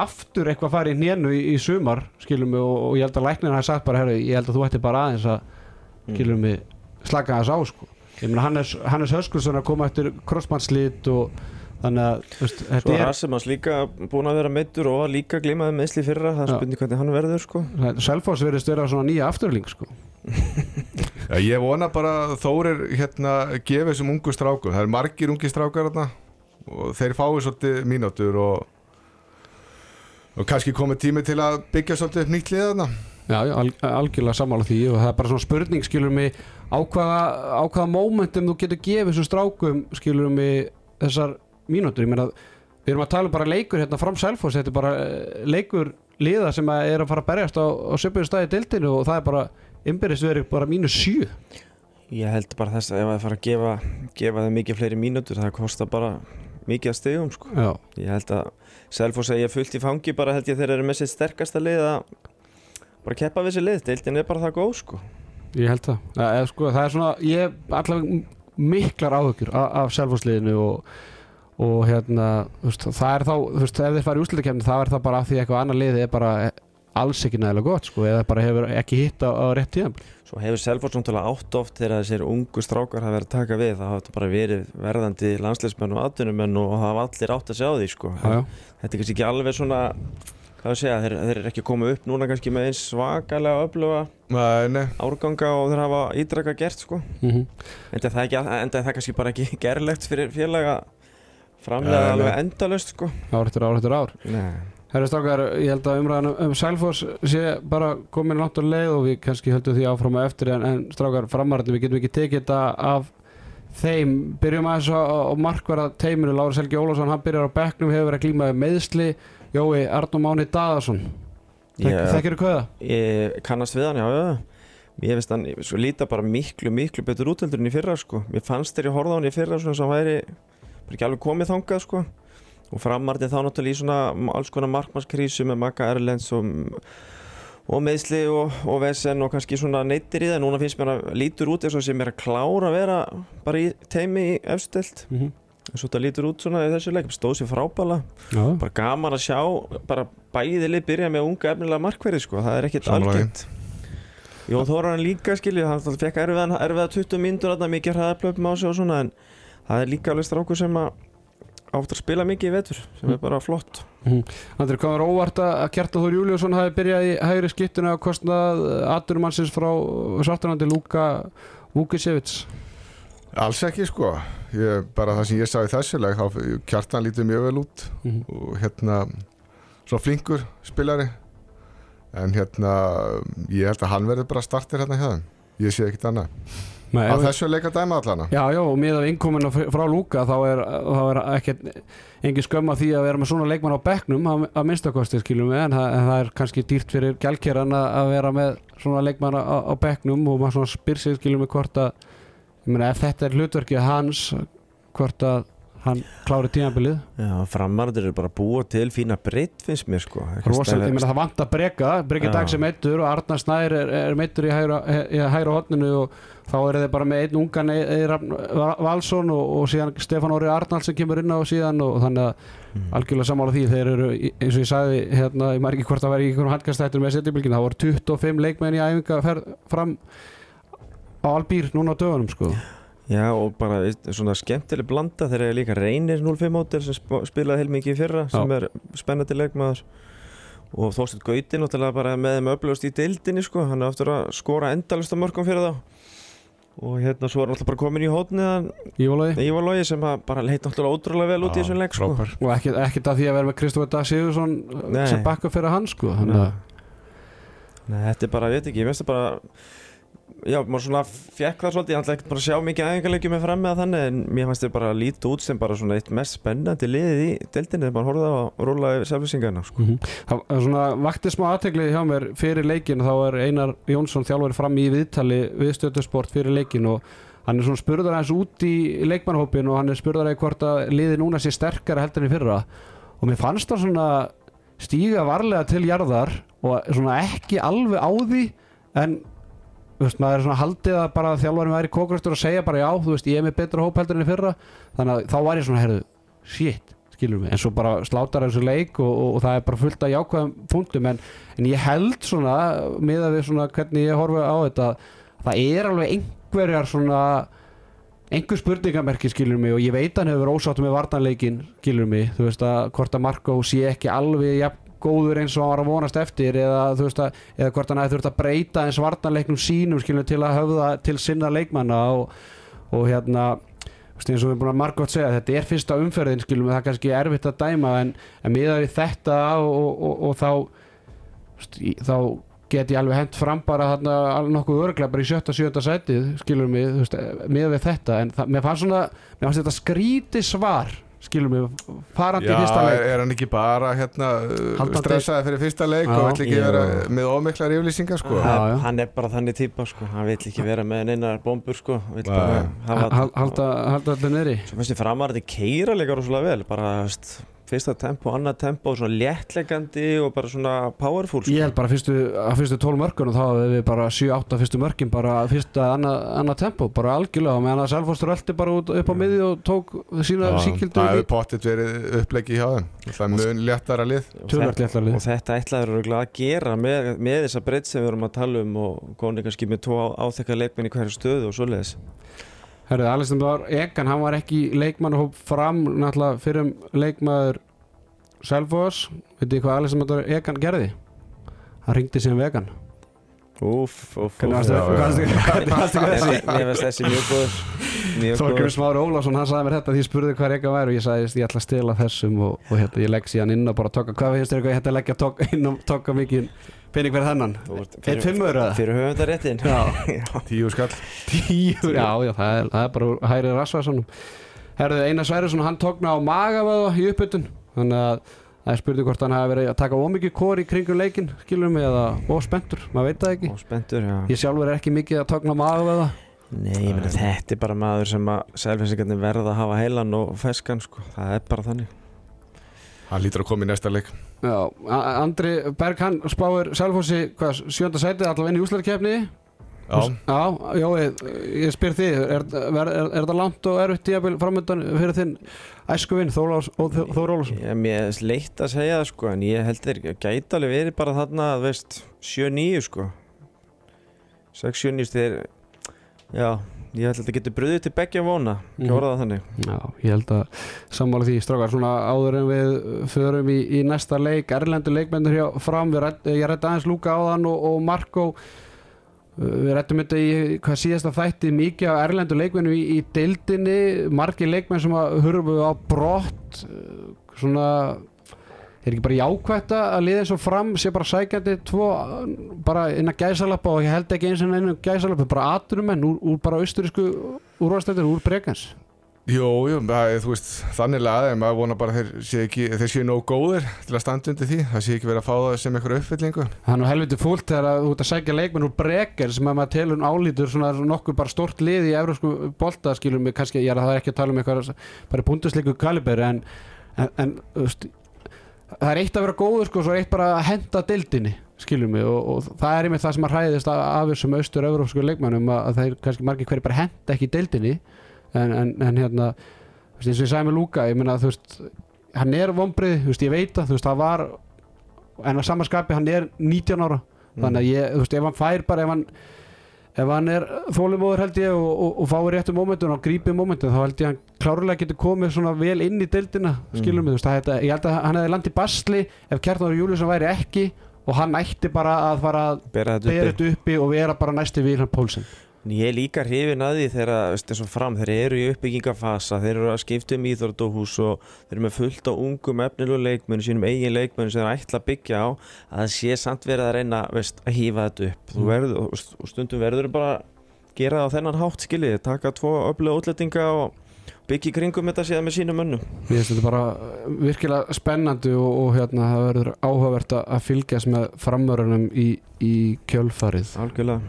S1: aftur eitthvað farið í hnénu í, í sumar, skilur mig og, og ég held að læknir hafi sagt bara, herru, ég held að þú ætti bara aðeins að, skilur mig slaka þess á sko, ég meina Hannes, Hannes Höskulsson að koma eftir crossbandslít og þannig að, þú veist,
S3: Svo
S1: þetta
S3: er Rasimans líka búin að vera meittur og var líka glimaði meðsli fyrra það er spurning hvernig hann verður sko.
S1: Selfoss verðist vera svona nýja afturling sko.
S2: Já, ég vona bara Þórir hérna gefi þessum ungu strákum það er margir ungi strákar þarna og þeir fái svolítið mínútur og og kannski komið tími til að byggja svolítið upp nýtt lið þarna.
S1: Já, já, al algjörlega sammála því og það er bara svona spurning skilur mig á hvaða, á hvaða momentum þú getur gefið þessum strákum skilur mig þessar mínútur, ég meina við erum að tala um bara leikur hérna fram Selfoss, þetta er bara eh, leikur liða sem að er að fara að berjast á, á söpjum staði í deildinu og það er bara innbyrðist verið bara mínus 7
S3: Ég held bara þess að ef það fara að gefa, gefa þeim mikið fleiri mínútur það kostar bara mikið að stegum sko.
S1: Já,
S3: Ég held að Selfoss að ég fullt í fangi bara held ég þeir eru með sitt sterkasta lið að bara keppa við þessi lið, deildin er bara það góð sko.
S1: ég held það ja, eða, sko, það er svona, ég allavega miklar áhugjur af, af Selfossliðinu og, og hérna veist, það er þá, veist, ef þeir fara í úslutakefni það er það bara af því að eitthvað annar liði er bara alls ekki nægilega gott, sko, eða bara hefur ekki hitt á, á rétt tíðan
S3: Svo hefur Selfoss náttúrulega átt oft þegar þessir ungu strákar hafa verið að taka við það hafa þetta bara verið verðandi landsleismenn og atvinnumenn og hafa allir átt að segja á því sko. Þetta er kannski ekki alveg svona hvað að segja, þeir, þeir eru ekki komið upp núna kannski með eins svakalega öfluga
S2: Nei, nei,
S3: árganga og þeir hafa ídraka gert sko.
S1: mhm
S3: Enda er það, ekki, enda er það kannski bara ekki gerlegt fyrir félag að framlega alveg endalaust sko.
S1: ár eftir ár eftir ár.
S3: Nei.
S1: Herra Strákar, ég held að umræðan um- um Selfoss sé bara komin langt á leið og við kannski höldum því áfram að eftir en, en Strákar framarðin, við getum ekki tekið þetta af þeim, byrjum aðeins á, á markverða teiminu, Lára Selgi Ólafsson hann byrjar á bekknum, hefur verið að glíma við meðsli Jói Arnum Máni
S3: Ég-
S1: Þekkir þú hvað?
S3: Ég kannast við hann, já, já. Ég veist hann, sko, líta bara miklu, miklu betur útöldur en í fyrra, sko. Mér fannst horfði á hann í fyrra svona væri bara ekki alveg komið þangað, sko. Og framartið þá náttúrulega í svona alls konar markmannskrísu með Magga Erlends og, og meðsli og, og vesen og kannski svona neittir í það. Núna finnst mér að lítur út eins og sem er að klára að vera bara í teimi í efstilt
S1: Mm -hmm.
S3: eins og þetta lítur út svona í þessu leik stóð sér frábæla
S1: Já,
S3: bara gaman að sjá bara bæðið lið byrja með unga efnilega markverði sko, það er ekkit algengt. Jón Þóran líka skilju hann fekk erfiðan, erfiða 20 mínútur þarna, mikið hraðaplöpum á sig og svona en það er líka alveg strákur sem að átt að spila mikið í vetur sem er bara flott.
S1: Andri, hvað var óvart að Kjartan Þór Júliusson hafi byrjað í hægri skiptuna og kostnað aturumannsins frá Svartanandi Lúka Vúkisevits
S2: alls ekki sko. Ég, bara það sem ég sá í þessu leik þá kjartan lítið mjög vel út
S1: mm
S2: og hérna svona flinkur spilari. En hérna ég held að hann verður bara startir hérna hjá þeim. Ég sé ekkit annað
S1: Nei,
S2: á þessu leik að dæma allana
S1: Já, já, og með innkominu frá Lúka þá er, þá er ekkert engin skömm að því að vera með svona leikmann á bekknum að, minnstakosti skilum við en það, en það er kannski dýrt fyrir gælkeran að, vera með svona leikmann á, á bekknum og maður svona spyr sig skilum við hvort að ég meina ef þetta er hlutverkið hans hvort að hann klári tímabilið.
S3: Já, framarður eru bara að búa til fína breytt finnst mér sko.
S1: Rósald, ég meina það vant að breyka Breki
S3: Já.
S1: Dags er meittur og Arnar Snær er, er meittur í hægra, í hægra hotninu og þá er þeir bara með einn ungan Eir Valsson og, og síðan Stefán Óri Arnald sem kemur inn á síðan og þannig að
S3: Mm.
S1: algjörlega sammála því. Þeir eru, eins og ég sagði hérna, ég maður ekki hvort það væri í einhverjum handkastættur með setjubilgin, það voru 25 leikmenn í æfinga fram á albýr núna á dögunum sko
S3: Já og bara svona skemmtileg blanda þegar ég líka reynir 05 mótel sem sp- spilaði heilmikið fyrra sem er spennandi leikmaður. Og Þorsteinn Gauti náttúrulega bara með þeim öflugast í deildinni sko. Hann er aftur að skora endalista mörgum fyrir þá. Og hérna svo er náttúrulega bara komin í hótniðan
S1: Ívólaði
S3: Ívar Lógi sem að bara leit náttúrulega ótrúlega vel út í þessum leik sko.
S1: og ekkert, að því að vera með Kristofur Dag Sigursson
S3: Nei.
S1: sem bakka fyrir hann sko. Að
S3: Nei, þetta er bara, ég veit ekki, ég veist það bara Já, maður svona fekk það svolítið, ég ætla ekkert bara að sjá mikið æfingarleikjum með fram með þannig en mér fannst þið bara líta út sem bara svona eitt mest spennandi liðið í deildinni þegar maður horfði á að rúla yfir selvisingarna sko.
S1: Mhm. Það það svona vakti smá aðtegli hjá mér fyrir leikin þá er Einar Jónsson þjálfari fram í viðtali við stöðusport fyrir leikin og hann er svona spurður aðeins út í leikmannhópin og hann er spurður aðeins hvort að liði núna sé sterkara heldur en fyrra og mér fannst það svona stíga varlega til jarðar og svona ekki alveg á því en þú veist, maður er svona haldið að bara þjálfarinn væri kókrastur og segja bara já, þú veist, ég er með betra hóp heldur en í fyrra. Þannig að þá var ég svona, herðu, shit skilur mig, en svo bara slátar þessu leik og, og, og það er bara fullt af jákvæðum punktum. En, en ég held svona miða við svona hvernig ég horfi á þetta það er alveg einhverjar svona einhver spurningamerki skilur mig og ég veit hann hefur ósáttu með vartanleikin skilur mig, þú veist að hvort að Marko sé ekki alveg jafn góður eins og hann var að vonast eftir eða veist að eða hvort hann hefði þurft að breyta eins vartanleiknum sínum skilur til að höfða til sinna leikmanna og, og hérna eins og við erum búin að margótt segja þetta er fyrsta umferðin skilum við það er kannski erfitt að dæma en, en miðað við þetta og, og, og, þá þá get ég alveg hent fram bara þarna nokkuð örglega bara í sjötta, sjötta sætið þú veist, miðað við þetta en það, mér fannst svona, mér fannst þetta skríti svar skilum við, farandi
S2: Já,
S1: í fyrsta leik
S2: er hann ekki bara hérna stressaði fyrir fyrsta leik
S1: Já.
S2: og vill ekki
S3: Jú.
S2: vera með ómiklar yfirlýsingar sko
S1: Já, já.
S3: hann er bara þannig típa sko. hann vill ekki vera með neinar bombur sko. bara
S1: halda, halda allir neyri
S3: Svo finnst ég framarði keira leikar rosalega vel bara veist, fyrsta tempo, annað tempo svona léttlegandi og bara svona powerful sko.
S1: Ég held bara fyrstu, að fyrstu 12 mörkunum þá hefði við bara 7-8 fyrstu mörkin bara fyrsta annað, annað tempo, bara algjörlega. Og meðan að Selfoss röldi bara út upp á miði og tók sína síkildu
S2: Það hefur pottit verið uppleggi hjá þeim. Það er mun léttara lið.
S3: Og þetta- og ætlaður eru að gera með, með þessa breytt sem við erum að tala um og góðin kannski með tvo áþekka leikmenn í hverju stöðu og svoleiðis
S1: Herðu, Alexander Egan, hann var ekki í leikmannahóp fram náttúrulega fyrir um leikmaður Selfoss, veitir þið hvað Alexander Egan gerði? Hann ringdi síðan vegan varstu
S2: já, já.
S1: hvernig varstu þessi?
S3: mér finnst þessi mjög góður góður
S1: Smári Ólafsson, hann sagði mér þetta því ég spurði hvað Egan væri og ég sagði ég ætla að stela þessum og, og hérna, ég legg síðan inn og bara tokka hvað finnst þér eitthvað ég ætla að leggja inn og tokka mikið pening fyrir þennan. Eitt fimmur eða?
S3: Fyrir höfundaréttin.
S2: Tíu skall.
S1: Tíu Já, já, það er, það er bara úr hæri rasvarssonum Herðu, Einar Sværisson, hann tókna á magavöða í uppbytun þannig að það er spurning hvort hann hafi verið að taka ómikið kór í kringum leikin skilum við eða óspendur, maður veit það ekki.
S3: Og spenntur, já.
S1: Ég sjálfur er ekki mikið að tókna á magavöða
S3: Nei, ég meina þetta er bara maður sem að selfinsingarnir verða að hafa heilan og feskan sko. það er bara þannig
S2: Hann lítur að koma í næsta leik.
S1: Já, Andri Berg hann spáir Selfossi, hvað, sjönda sætið allavega inn í úslarkefni
S2: Já,
S1: Já, Jói, ég spyr þig er, er, er, er það langt og erfitt tíabil framöndan fyrir þinn æskuvinn Þór Ólafsson?
S3: Ég, Mér er leitt að segja það sko en ég held þeir gæti alveg verið bara þarna að veist 7-9 sko. 6-7-9 þeir já, ég held að þetta getur bröðið til beggja vona ekki orða það þannig.
S1: Já, ég held að sammála því strákar. Svona áður en við förum í, í næsta leik, erlendu leikmennur hjá fram, rætt, ég rætti aðeins Lúka áðan og, og Marko Uh, við rættum þetta í hvað síðasta þætti mikið af erlendu leikmennu í, í deildinni, margir leikmenn sem að hurfu á brott uh, svona er ekki bara jákvætt að liða og fram sé bara sækjandi tvo bara innan gæsalappa og ég held ekki eins og innan gæsalappa, bara aturumenn úr, úr bara austurísku úrvastöldur, úr brekans?
S2: Jú, jú, það, þú veist Þannig laðið, maður vona bara að þeir séu ekki Þeir séu nóg góðir til að standa undir því. Það séu ekki verið að fá það sem eitthvað uppfyllingu.
S1: Það er nú helviti fúlt þegar að ert að sækja leikmenn úr brekar sem að maður telur álítur svona nokkuð bara stort lið í eurósku bolta skilum við kannski, ég er að það ekki að tala um eitthvað bara búndisleiku kaliber en, en, en það er eitt að vera góður sko, svo er eitt bara að henda deildinni skilum við og, og það er einmitt það sem að hræðist af, þessum austur európsku leikmennum að, að þeir kannski margir hverju bara henda ekki deildinni en, en, en hérna eins og ég sagði með Lúka, ég meina þú veist hann er vombrið, þú veist, ég veit að þú veist, það var en að samanskapi hann er 19 ára þannig að ég, þú veist, ef hann fær bara ef hann, ef hann er þólumóður held ég og, og, og fáir réttu mómentun og grípið mómentun, þá held ég að hann klárlega getur komið svona vel inn í deildina skilum við, þú veist, það, ég held að hann hefði landið basli ef Kjartan Júliusson væri ekki og hann ætti bara að fara að
S3: bera þetta uppi.
S1: uppi og vera bara næsti Vilhelm Pólsen
S3: En Ég er líka hrifin að því þegar fram, þeir eru í uppbyggingafasa þeir eru að skipta um íþróttahús og þeir eru með fullt á ungum efnilegu leikmennu sínum eigin leikmennu sem þeir ætla að byggja á að það sé samt verið að reyna veist, að hýfa þetta upp. Mm. verður, og st- og stundum verður bara að gera það á þennan hátt skiljið, taka tvo öfluga útlætinga og byggja í kringum þetta síðan með sínum mönnum.
S1: Mér finnst þetta bara virkilega spennandi og, og hérna það verður áhugavert að fylgjast með framörunum í, í kjölfarið.
S3: Algjörlega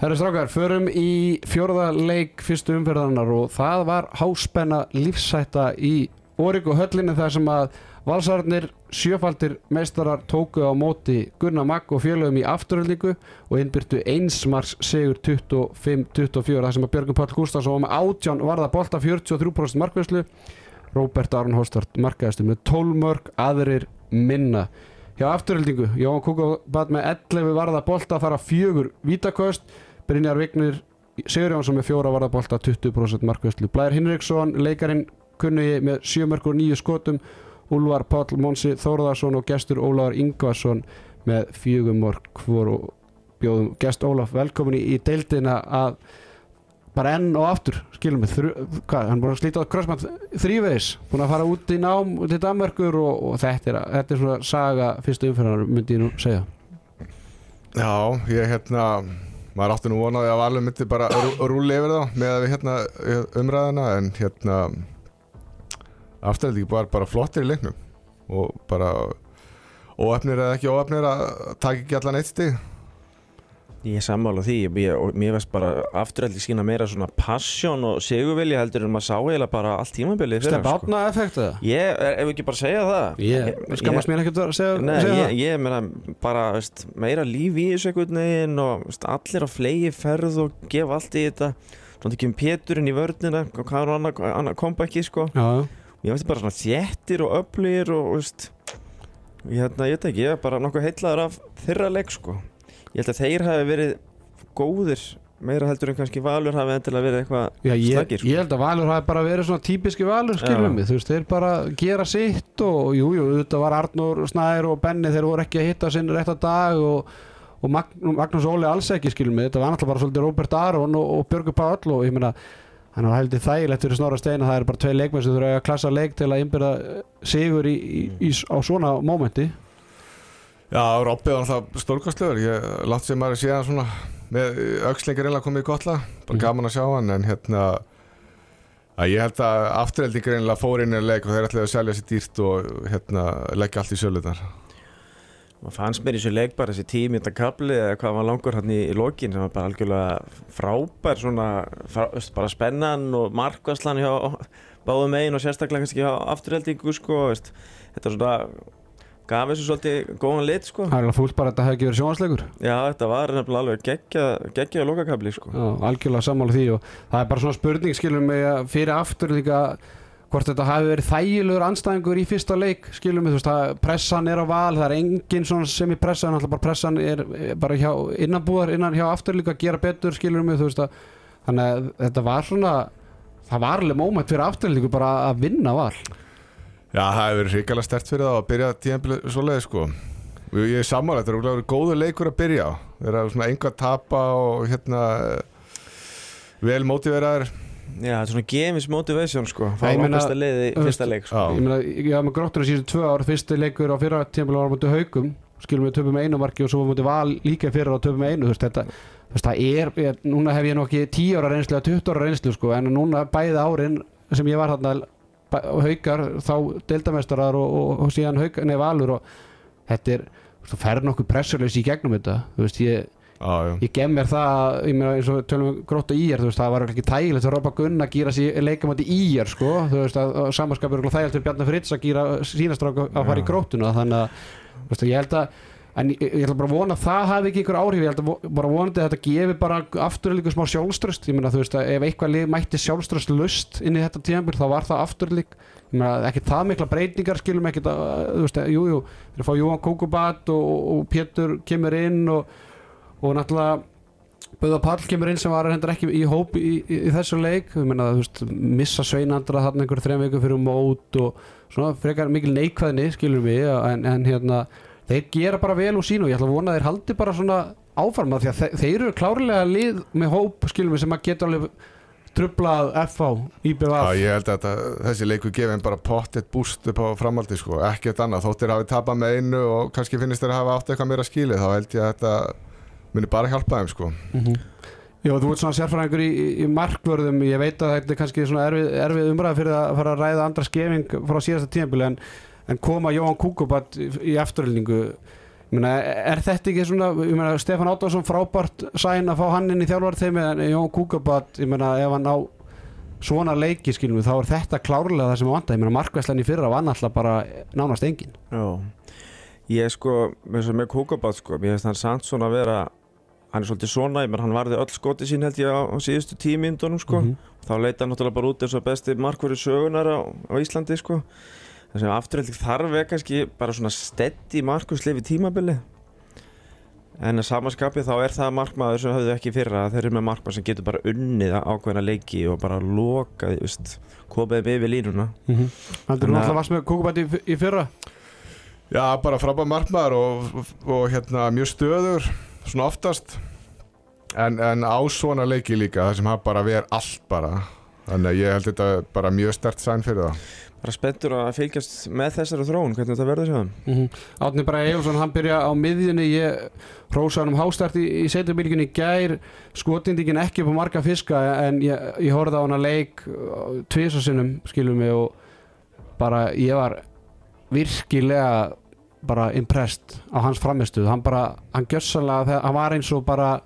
S1: Herra strákar, förum í fjórða leik fyrstu umferðarnar og það var háspenna lífsætta í Órik og höllinni þar sem að valsararnir sjöfaldir meistarar tóku á móti Gunnar Magg og félögum í afturöldingu og innbyrtu einsmars sigur 25-24 þar sem að Björgun Páll Gustafsson með átján varða bolta 43% markvæslu Róbert Aron Holstart markaðistu með 12 mörg aðrir minna. Hjá afturöldingu Jóhann Kúkó bat með 11 varða bolta að fara fjögur vítakost Brynjar Vignir Sigur Jónsson með fjóra varða bolta 20% markvæslu Blær Hinriksson leikarinn kunni með 7 mörg og 9 skotum. Úlvar Páll Mónsi Þórðarsson og gestur Ólafur Ingvarsson með fjögum mörg hvor og bjóðum gest Ólaf velkomin í, deildina að bara enn og aftur, skilum við hvað, hann er búin að slíta á crossmann þrýveis, búin að fara út í nám til Danmörkur og, og þetta, er, þetta er svona saga fyrstu umfyrir myndi ég nú segja.
S2: Já, ég hérna maður átti nú vonaði að valur myndi bara rú- rúlla yfir þá með að við hérna umræðina en hérna afturhalding var bara flottir í leiknum og bara óefnir eða ekki óefnir að taka ekki allan eitt stig
S3: Ég sammála því ég, mér veist bara afturhaldi sína meira svona passion og sigurvilja heldur en maður sá eiginlega bara allt tímabilið fyrir
S1: Stepp átna effekt eða?
S3: Ég, er, ef ekki bara segja það.
S1: Ég skammast mér ekkert að segja,
S3: Nei,
S1: segja
S3: ég, ég meina bara veist, meira líf í þessu einhvern veginn og veist, allir á flegi ferð og gefa allt í þetta. Svona ekki um Péturinn í vörnina hvað er annað, annað kompakki sko?
S1: Það Já,
S3: ég veist bara svona þjettir og öflugir og veist ég, hérna, ég veit ekki, ég er bara nokkuð heitlaður af þeirra leik sko ég held að þeir hafi verið góðir meira heldur en kannski Valur hafi endilega verið eitthvað
S1: Já, ég,
S3: slagir sko.
S1: ég held að Valur hafi bara verið svona típiski Valur skilum við, þú veist, þeir bara gera sitt og jú, jú, þetta var Arnur Snær og Benni, þeir voru ekki að hitta sinn rétta dag og, og Mag Magnús Óli alls ekki skilum við, þetta var náttúrulega bara svolítið Robert Aron og, og Björgur Páll og ég meina hann var heldur þægilegt fyrir Snorra Steina það er bara tvei leikmenn sem þurfa að klassa leik til að innbyrða sigur í, í, í, á svona mómenti
S2: Já, Robby var alltaf stórkostlegur. Ég látt sem maður sé hann svona með aukslingar einlega komið í gotla bara
S1: Mhm.
S2: gaman að sjá hann en hérna að ég held að afturheldingar einlega fór inn í leik og þeir ætlaði að selja sér dýrt og hérna leggja allt í söluðar
S3: maður fannst mér í þessu leik bara þessi tímjönda kapli eða hvað var langur hann í, í lokin sem var bara algjörlega frábær svona, frá, bara spennan og markvæslan hjá báðum megin og sérstaklega kannski hjá afturheldingu sko, veist, þetta svona gaf þessu svolítið góðan lit sko.
S1: það er alveg fúlt bara að þetta hefði ekki verið sjónasleikur
S3: já þetta var alveg geggja geggja lokakabli sko.
S1: Já, algjörlega sammála því og það er bara svona spurning skilum mig að fyrir aftur líka hvort þetta hafi verið þægilegur anstæðingur í fyrsta leik skilum mig, þú veist að pressan er á val það er engin svona sem í pressan alltaf bara pressan er bara hjá innanbúðar innan hjá aftur líka að gera betur skilum mig, þú veist að þannig að þetta var svona það var alveg móment fyrir aftur líka bara að vinna val
S2: Já, það hefur verið hrikalega stert fyrir það að byrja tíðanbilið svoleiði sko og ég er sammála, þetta er örugglega verið góður leikur að byrja á þeir eru svona enga að tapa og hérna vel mótiveraður
S3: já þetta er svona games motivation sko. Ákvæmsta liði í
S1: þú
S3: fyrsta leik sko.
S1: Ég meina, ég var með gróttur að síðan tvö ár fyrsti leikur á fyrra tímpil var á mútið haugum skilum við töpum með einu marki og svo mútið val líka fyrir og töpum með einu þetta, það er, ég, núna hef ég ekki 10 ára reynslu eða 20 ára reynslu sko, en núna bæði árin sem ég var þarna bæ- haukar, þá deildamestarar og, og, og síðan hauk, nei valur og þetta er, þú ferð nokkuð pressurleys í gegnum þetta, þú veist, ég
S2: já,
S1: ég gem mér það, ég meina eins og tölum við grótt og íjar, þú veist, það var ekki tægilegt að Robba Gunn að gýra sér leikamandi íjar sko, þú veist, að samanskapur er þægilegt fyrir Bjarnar Fritz að gýra sínastráka að fara í gróttuna, þannig að þú veist, ég held að en ég, ég ætla bara að vona að það hafi ekki ykkur áhrif, ég að vo- bara vonandi að þetta gefi bara afturlíku smá sjálfströst ég meina, þú veist, að ef eitthvað lið mætti sjálfströst lust inn í þetta tíðanbíl, þá var það afturlík. Ég meina, ekki það mikla breytingar skilum ekki, þú veist, jú, jú þeir fá Júan Kókubat og, og Pétur kemur inn og, og náttúrulega Böða Pall kemur inn sem var hendur ekki í hóp í, í, í þessu leik. Ég meina, þú veist, missa sveinandra þarna einhver þrejum vikum fyrir mót og svona frekar mikil neikvæðni skilur við en, en hérna þeir gera bara vel úr sínu. Og ég ætla að vona að þeir haldi bara svona áfarma því að þeir, eru klárlega lið með hóp skilur við sem að geta alveg trublað FH, IBV
S2: Já, ég held að þetta, þessi leikur gefi þeim bara pottet búst upp á framaldi sko, ekkert annað, þóttir hafi tapað með einu og kannski finnist þeir að hafa átt eitthvað meira skilið, þá held ég að þetta muni bara hjálpa þeim sko.
S1: Já, þú ert svona sérfræðingur í, í- markvörðum. Ég veit að þetta er kannski svona erfið, erfið umræð fyrir að fara að ræða andra skefing frá síðasta tímabili en, en koma Jóhann Kúkubat í, Meina, er þetta ekki svona, ég meina, Stefán Átvarsson frábært sæn að fá hann inn í þjálfarteimi en Jón Kúkabat, ég meina, ef hann á svona leiki, skilum við, þá er þetta klárlega það sem að vanda, ég markvæslan í fyrra var náttúrulega bara nánast engin.
S3: Já, ég sko með, með Kókabát sko, mér finnst hann samt svona að vera hann er svolítið svona, ég menn hann varði öll skoti sín held ég á, á síðustu tímyndunum sko.
S1: Mhm.
S3: þá leita hann náttúrulega bara út eins og besti markverði sögunar á, á Íslandi sko það sem afturhaldið þarf er kannski bara svona steddi markværslefi tímabili. En að samaskapi þá er það markmaður sem höfðu ekki í fyrra. Þeir eru með markmaður sem getur bara unnið að ákveðna leiki og bara loka, veist, komið við við línuna.
S1: Mm -hmm. Þannig að
S3: Þannig að-
S1: náttúrulega varst með Kúkubat í, í fyrra?
S2: Já, bara frábæð markmaður og, og, og hérna, mjög stöður, svona oftast, en, en á svona leiki líka, það sem hafa bara verið allt bara, þannig að ég held þetta bara mjög stert sæn fyrir það.
S3: Bara spenntur að fylgjast með þessari þróun hvernig þetta verður sér
S1: Mm -hmm. Átni Bræði Egilson, hann byrja á miðjunni. Ég rósa hann um hástart í, í setjabílginni gær, skotindíkin ekki á marga fiska en ég, ég horfði á hann að leik tvisasinnum skilum mig og bara, ég var virkilega bara impressed á hans framistuð hann bara, hann gjössalega þegar hann var eins og bara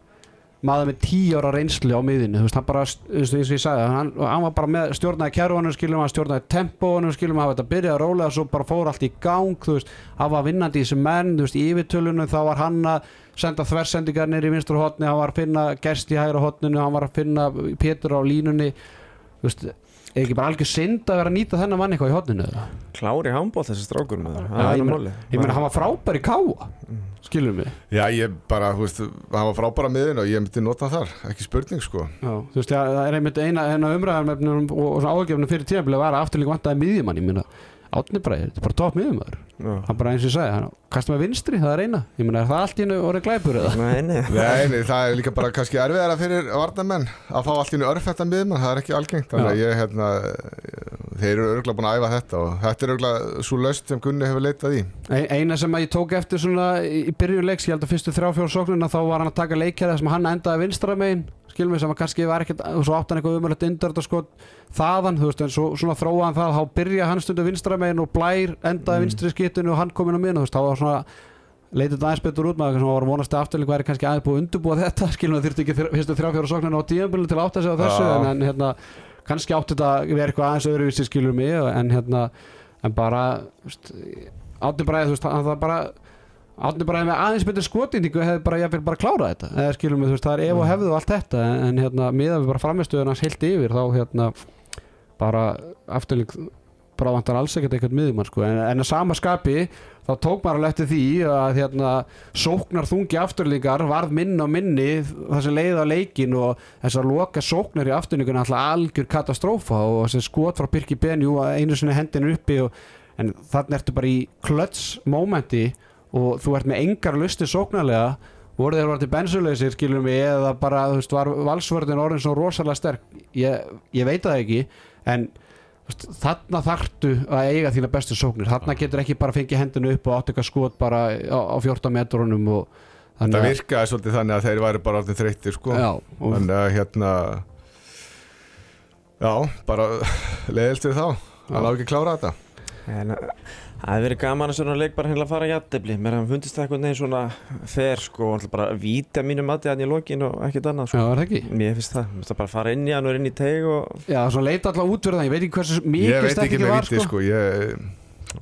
S1: maður með tíu ára reynslu á miðinu þú veist, hann bara, eins og ég sagði hann, hann var bara með stjórnaði kjærunum skilum hann stjórnaði tempóunum skilum hann þetta byrjaði að rólega og svo bara fór allt í gang þú veist, hann var vinnandi í þessum menn þú veist, í yfirtölunum þá var hann að senda þversendingar nýri í vinstur hotni hann var að finna gest í hægra hotninu hann var að finna Pétur á línunni þú veist, er ekki bara algjör synd að vera að nýta þennan mann eitthvað í hotninu eða?
S3: Klári handbóð þessi strákur með það Það
S1: ég
S3: er
S1: meina- hann var frábær í káa skilur mig?
S2: Já, ég bara, þú veist, hann var frábæra miðin og ég myndi nota þar, ekki spurning sko.
S1: Já, þú veist, ja, það er einmitt eina, eina umræðarmefnum og, og svona ágefnum fyrir tímabilið var að afturlík vantaði miðjumann, ég meina Átni Bræðir, þetta er bara topp miðjumæður
S3: Já.
S1: hann bara eins og ég sagði, hann kasta með vinstri, það er eina. Ég meina, er það allt í hennu orðið glæpur eða?
S3: Nei, nei.
S2: Nei, nei, það er líka bara kannski erfiðara fyrir varnamenn að fá allt í einu örfættan miðmann, það er ekki algengt. Þannig að ég, hérna, þeir eru örgulega búin að æfa þetta og þetta er örgulega svo löst sem Gunni hefur leitað í.
S1: Ein- Eina sem að ég tók eftir svona í í byrjun leiks, ég held að fyrstu þrjá fjór sóknuna þá var hann að taka leikjara sem hann endaði vinstra megin skilum við sem að kannski var ekkert og svo átt hann eitthvað umöðlegt indur þetta sko þaðan, þú veist, en svo, svona þróa hann það þá byrja hann stundu vinstra megin og blær endaði vinstri skitinu og hann kom inn á miðin þú veist, þá var svona leitið aðeins betur út með það var vonast afturling væri kannski aðeins búið að undurbúa þetta skilum við þurfti ekki fyrstu þrjá fjóra sóknuna á tíðanbílun til að átta sig á þessu
S2: Já.
S1: en, en hérna, kannski átti þetta að vera eitthvað en bara með aðeins betur skotindingu hefði bara, ég bara klárað þetta eða skilum við, þú veist, það er ef og hefðu og allt þetta en, hérna, miðað við bara framistuðun hans heilt yfir þá hérna bara afturling bara vantar alls ekkert eitthvað miðjumann sko. en, en að sama skapi þá tók maður alveg eftir því að hérna, sóknar þungi afturlingar varð minn og minni það sem leiði á leikin og þess að loka sóknar í afturlingun alltaf algjör katastrófa og þessi skot frá Birki Benjú að einu sinni hendinu uppi og, en þannig ertu bara í klöts mómenti og þú ert með engar lusti sóknarlega voru þeir varti bensuleysir skilum við eða bara þú veist var valsvörðin orðin svo rosalega sterk? Ég, ég veit það ekki en veist, þarna þartu að eiga þína bestu sóknir. Þarna getur ekki bara fengið hendinu upp og átt eitthvað skot bara á, á 14 metrunum og
S2: Það
S1: að-
S2: virkaði svolítið þannig að þeir væri bara orðin þreyttir sko.
S1: Já,
S2: Þannig að hérna Já, bara leiðilst við þá. Hann á ekki að klára þetta.
S3: En það hefði verið gaman að svona leik bara hennilega að fara að jættefli Mér hefði fundist það einhvern veginn svona fer sko og bara að víta mínu mati hann í lokin og ekkert annað
S1: já,
S3: sko
S1: er það ekki?
S3: Mér finnst það, mér finnst það bara að fara inn í hann og inn í teg og
S1: já, svo leita alltaf út fyrir það, ég veit ekki hversu mikið
S2: Ég veit ekki
S1: var,
S2: viti sko. ég,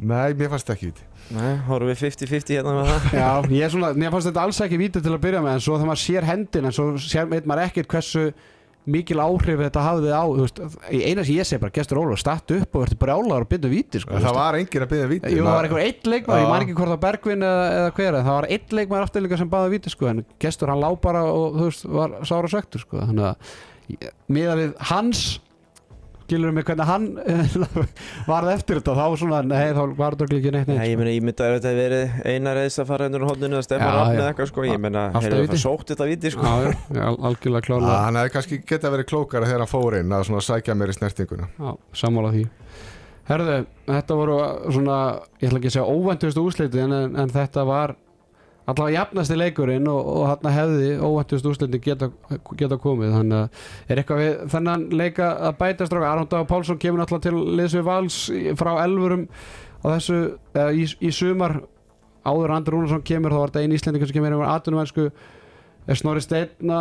S2: Nei, mér fannst ekki viti.
S3: Nei, horfum við 50-50 hérna með það.
S1: Já, ég er svona, mér fannst þetta alls ekki vítið til að byrja með en svo þegar maður sér hendin en svo sér, mikil áhrif þetta hafði á veist, eina sem ég segi bara, gestur Ólaf, statt upp og verður brjálaður og byrja víti sko,
S2: Það var enginn að byggja viti
S1: Jú, það var einhver eitt leikmaður, ég man ekki hvort það Bergvin eða, eða hver, það var eitt leikmaður afturleika sem baði víti sko, en gestur hann lá bara og þú veist, var sára söktur sko, þannig að miða við hans skilur mig hvernig hann varð eftir þetta, þá svona, nei, þá var þetta ekki neitt
S3: Nei,
S1: neitt
S3: ég
S1: sko.
S3: meina, ég myndi að þetta hefði verið eina reis að fara hendur á hodninu að stemma rafni eða eitthvað sko, ég meina,
S1: Alltaf
S3: hefur
S1: víti.
S3: það sótt þetta viti sko.
S1: Já, já, algjörlega
S2: Ah,
S1: klálega
S2: Hann hefði kannski getað verið klókara þegar hann fór inn að svona sækja mér í snertinguna.
S1: Já, sammála því. Herðu, þetta voru svona ég ætla ekki að segja óvæntustu úsliti en, en, en þetta var allavega jafnasti leikurinn og, og þarna hefði óvæntustu úsliti geta, geta komið þannig að er eitthvað við þennan leika að bæta stráka Aron Dag Pálsson kemur náttúrulega til Vals í- frá elfurum á þessu, eða, í, í sumar. Áður Andri Rúnarsson kemur þá var þetta einn íslendingur sem kemur yfir atvinnumennsku. Er Snorri Steina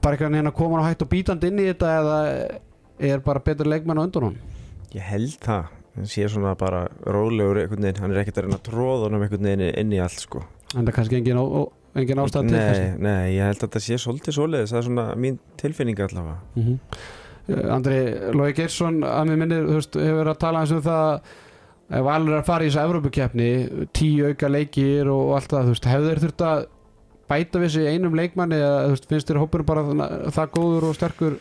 S1: bara eitthvað hérna koma hann á hægt og bítandi inn í þetta eða er bara betur leikmann á undan hann
S3: Ég held það, hann sé svona bara rólegur einhvern veginn, hann er ekkert að reyna að tróða honum einhvern veginn inn í allt sko
S1: en það er kannski engin, engin ástæð til
S3: Nei, nei, ég held að þetta sé svolítið svoleiðis, það er svona mín tilfinning allavega.
S1: Mm -hmm. Andri Lói Geirsson að mér minnir, þú veist, hefur verið að tala eins um það ef Valur er að fara í þessu Evrópukeppni, tíu auka leikir og, og allt það, þú veist, hefur þeir þurft að bæta við sig einum leikmanni eða þú veist, finnst þér hópurinn bara það, það góður og sterkur?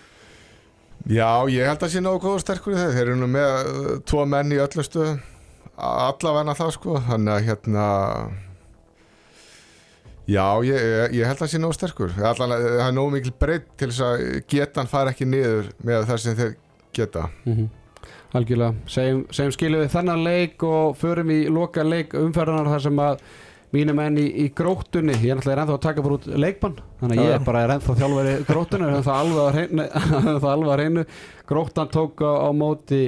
S2: Já, ég held að sé nógu góður sterkur í þeir Þeir eru nú með uh, tvo menn í öllum stöðum allavegna það sko. Þannig að hérna Já, ég, ég, ég held að sé nógu sterkur. Allan, að- það er nógu mikil breytt til þess að getan fara ekki niður með það sem þeir geta.
S1: Mm algjörlega, segjum, segjum skilum við þennan leik og förum í loka leik umferðanar þar sem að mínum menn í, í gróttunni, ég er ennþá að taka bara út leikmann, þannig að ég er bara er ennþá það alveg að reynu, það alveg að reynu gróttan tók á, á móti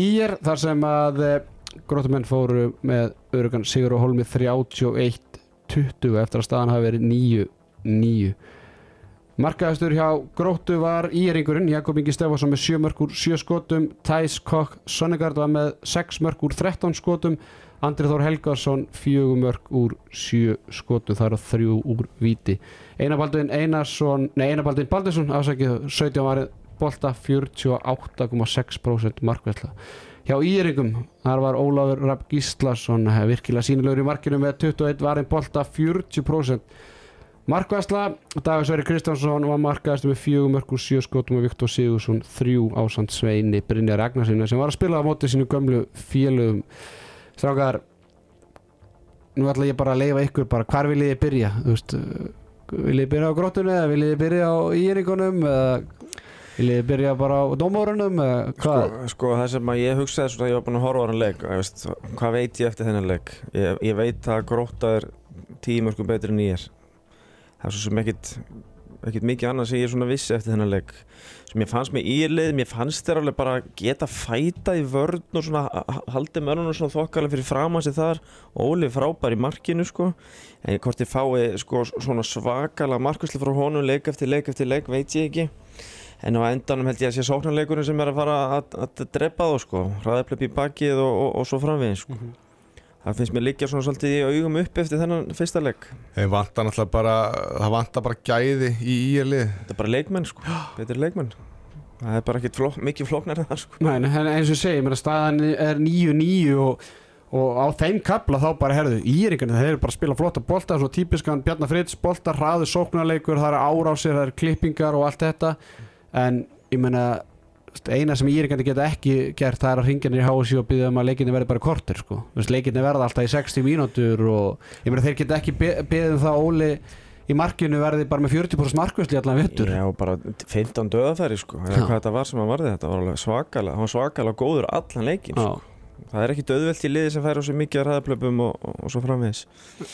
S1: Ír þar sem að eh, grótumenn fóru með örugan Sigur og Holmi 31-20 eftir að staðan hafi verið 9-9 Markaðastur hjá gróttu var Íringurinn Jakob Ingi Stefansson með 7 mörg úr 7 skotum Thijs Kokk Sonnegard var með 6 mörg úr 13 skotum Andri Þór Helgarsson 4 mörg úr 7 skotum þar og 3 úr viti Einarbaldin Einarsson nei Einarbaldin Baldinsson afsakið 17 var bolta 48,6% markvæsla hjá Íringum, þar var Ólafur Rapp Gíslason eh, virkilega sínilegur í markinu með 21 var einn bolta 40% markvæsla, Dagasveri Kristjánsson var markaðist með 4 mörg úr 7 skotum og Viktor Sigursson 3 ásand Sveini Brynjar Ragnarsinni sem var að spila á móti sínu gömlu félögum. Strákar nú ætla ég bara að leifa ykkur bara hvar vil ég byrja? Þú veist, vil ég byrja á gróttunni eða vil ég byrja á íringunum eða vil ég byrja bara á hvað?
S3: Sko, sko það sem að ég hugsaði svona að ég var búin að horfa á hann leik og veist, hvað veit ég eftir þennan leik? Ég, ég veit að gróta er tíu mörgum betri en ég. Er það er svo sem ekkit ekkit mikið annað sem ég er svona vissi eftir þennan leik. Sem ég fannst með ílið mér fannst þér alveg bara geta fæta í vörn og svona h- haldið mörnum svona þokkalega fyrir framan sig þar. Óli frábær í markinu sko. En hvort ég fái sko svona svakalega markvæslu frá honum leik eftir leik eftir leik veit ég ekki En á endanum held ég að sé sóknarleikurinn sem er að fara að, að drepa þá sko, hraðaðið upp í bakið og, og, og svo framveginn sko. Það finnst mér liggja svona svolítið í augum upp eftir þennan fyrsta leik.
S2: Þeim vantar náttúrulega bara, það vantar bara gæði í ílið.
S3: Þetta er bara leikmenn sko, þetta er leikmenn. Það er bara ekkit flók, mikið flóknar en það sko.
S1: Nei, en eins og ég segi, mér að staðan er 9-9 og, og á þeim kapla þá bara herðu íringarnir, þeir eru bara að spila flotta bolta svo típiskan Bjarnar Fritz, bolta, hraðu sóknarleikur, það eru árásir, það eru klippingar og allt þetta en ég meina eina sem íringarnir geta ekki gert það er að ringja í HSI og byggja um að leikinni verði bara korter sko, leikinni verða alltaf í 60 mínútur og ég meina þeir geta ekki byggja um það Óli í markinu verði bara með 40% markvæsli allan vettur
S3: Já, bara 15 döðafæri sko, eða
S1: Já.
S3: hvað þetta var sem hann varði, þetta var alveg svakalega, hann var svakalega góður allan leikin
S1: Já.
S3: sko. Það er ekki döðvelt í liði sem fær á sig mikið að hraðaplöpum og, og, og svo framvegis.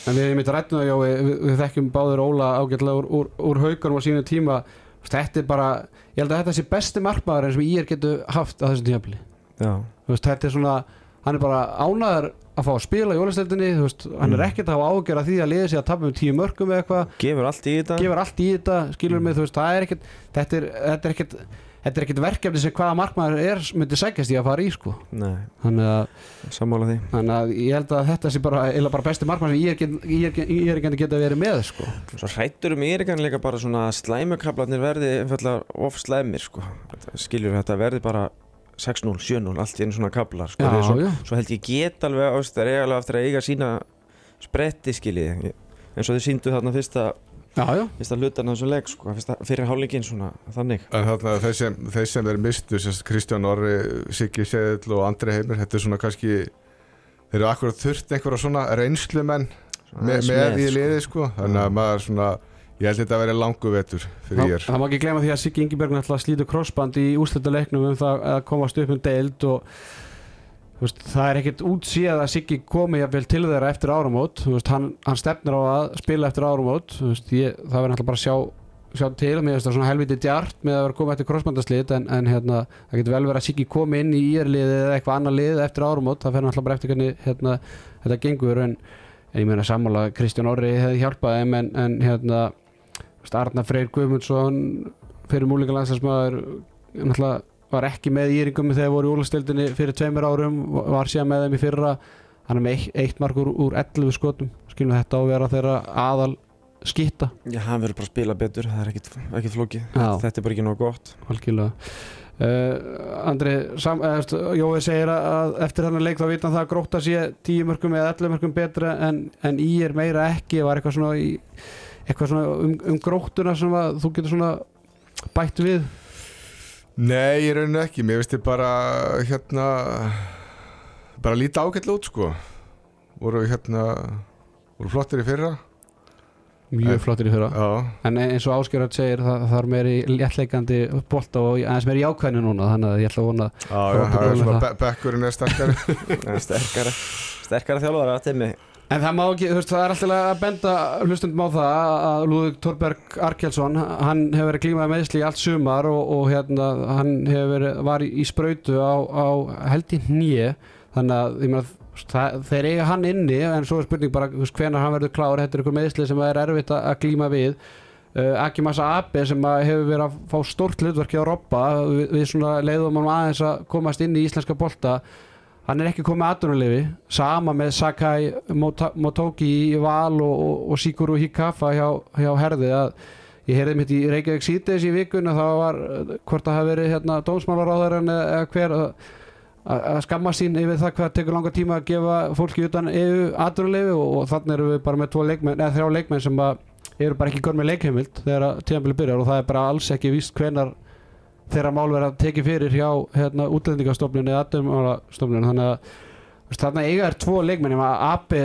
S1: En við erum mitt rættum það, Jói, við, við þekkjum báður Óla ágætlega úr, úr, úr haugunum á sínu tíma Þetta er bara, ég held að þetta sé besti markmaður sem ég er getur haft á þessum tímafili
S3: Já,
S1: Þetta er svona, hann er bara ánæður að fá að spila í ólisteldinni Hann er
S3: Mm.
S1: ekkert að hafa ágjör að því að liða sig að tapa um tíu mörgum eða eitthvað
S3: gefur allt í þetta.
S1: Gefur allt í þetta,
S3: Mm.
S1: mig, veist, það er ekkert Þetta er, er ekkert Þetta er ekkert verkefni sem hvaða markmaður er myndi sækjast í að fara í sko. Þannig að, þannig að ég held að þetta sé bara, bara besti markmaður sem ég er, ég er, ég er ekki geta verið með sko.
S3: Svo hrættur um Erikan líka bara svona að slæmukablarnir verði of slæmir sko. Skiljur þetta verði bara 6-0, 7-0, allt í einu svona kablar sko.
S1: Já,
S3: svo, svo held ég get alveg ást, er að eiga sína spretti skiljiði eins og þið síndu þarna fyrsta,
S1: Já, já,
S3: fyrsta hlutan af þessu leik sko. fyrir hálfleikin svona þannig.
S2: En þarna þeir sem, þeir sem er mistu, sérst Kristján Orri, Siggi Seðil og Andri Heimir, þetta er svona kannski, þeir eru akkurat þurft einhverja svona reynslumenn
S3: Svona
S2: með, í
S3: sko.
S2: liði sko, þannig að maður svona, ég held þetta að vera langu vetur fyrir
S1: það,
S2: ég
S1: það má ekki glemma því að Siggi Ingeberg náttúrulega slítur crossband í úrslutaleiknum um það að komast upp um deild og veist, það er ekkert útsíð að Siggi komi jafnvel til þeirra eftir áramót. Þú veist, hann, hann stefnir á að spila eftir áramót. Þú veist, ég, það verður náttúrulega bara að sjá, sjá til. Mér finnst það svona helviti djart með að vera komið eftir crossbandaslit en, en hérna, það getur vel verið að Siggi komi inn í írliði eða eitthvað annað lið eftir áramót. Það fer náttúrulega bara eftir hvernig hérna, þetta gengur. En, en ég meina sammála Kristján Orri hefði hjálpað þeim en, en hérna Arnar Freyr Guðmundsson fyrir náttúrulega var ekki með íringum þegar voru í úlastildinni fyrir tveimur árum var síðan með þeim í fyrra. Hann er með eitt, eitt mark úr, úr 11 skotum. Skilum þetta á að vera þeirra aðal skitta
S3: Já, hann verður bara að spila betur, það er flókið.
S1: Já.
S3: þetta er bara ekki nóg gott.
S1: Uh, Andri, uh, Jói segir að eftir hann leik þá vita hann það að gróta sé 10 mörgum eða 11 mörgum betra en, en í er meira ekki. Var eitthvað svona, í, eitthvað svona um, um grótuna sem að þú getur svona bætt við
S2: Nei, ég rauninu ekki, mér veist ég bara hérna bara líta ágætlega út sko. Voru hérna voru flottir í fyrra.
S1: Mjög
S2: En-
S1: flottir í fyrra.
S2: Já,
S1: En eins og Ásgerðar segir það, það er meiri léttleikandi bolta og aðeins meiri jákvæðinu núna þannig að ég ætla að vona
S2: já, já er svona
S1: það.
S2: be bekkurinn er sterkari.
S3: Er sterkara, sterkara þjálfara að þeimmi
S1: En það má ekki, þú veist, það er alltaf að benda hlustundum á það að Lúðvík Torberg Arkelsson, hann hefur verið glímað meðsli í allt sumar og, og hérna, hann hefur verið, var í, í sprautu á, á held í nýje, þannig að, ég meina, þeir eiga hann inni, en svo er spurning bara, þú veist, hvenar hann verður klár, þetta er ykkur meðsli sem er erfitt að, glíma við. Uh, Aki Massa Abe sem hefur verið að fá stórt hlutverki á Robba við, við svona leiðum hann aðeins að komast inn í íslenska bolta hann er ekki komið aðdunulefi sama með Sakai Motoki í Val og, og, og Siguru Hikafa hjá, hjá Herði að ég heyrði mitt í Reykjavík síðdeis í vikun og það var hvort það hafi verið hérna, dómsmálaráðarinn eða hver að, að að skamma sín yfir það hvað tekur langa tíma að gefa fólki utan EU aðdunulefi og, og þannig erum við bara með leikmenn, þrjá leikmenn sem að eru bara ekki gönn með leikheimild þegar tíðanbili byrjar og það er bara alls ekki víst hvenar þeirra mál verða tekið fyrir hjá hérna, útlendingastofnun eða aðdömstofnun þannig að þarna eiga er tvo leikmenn. Ég maður Api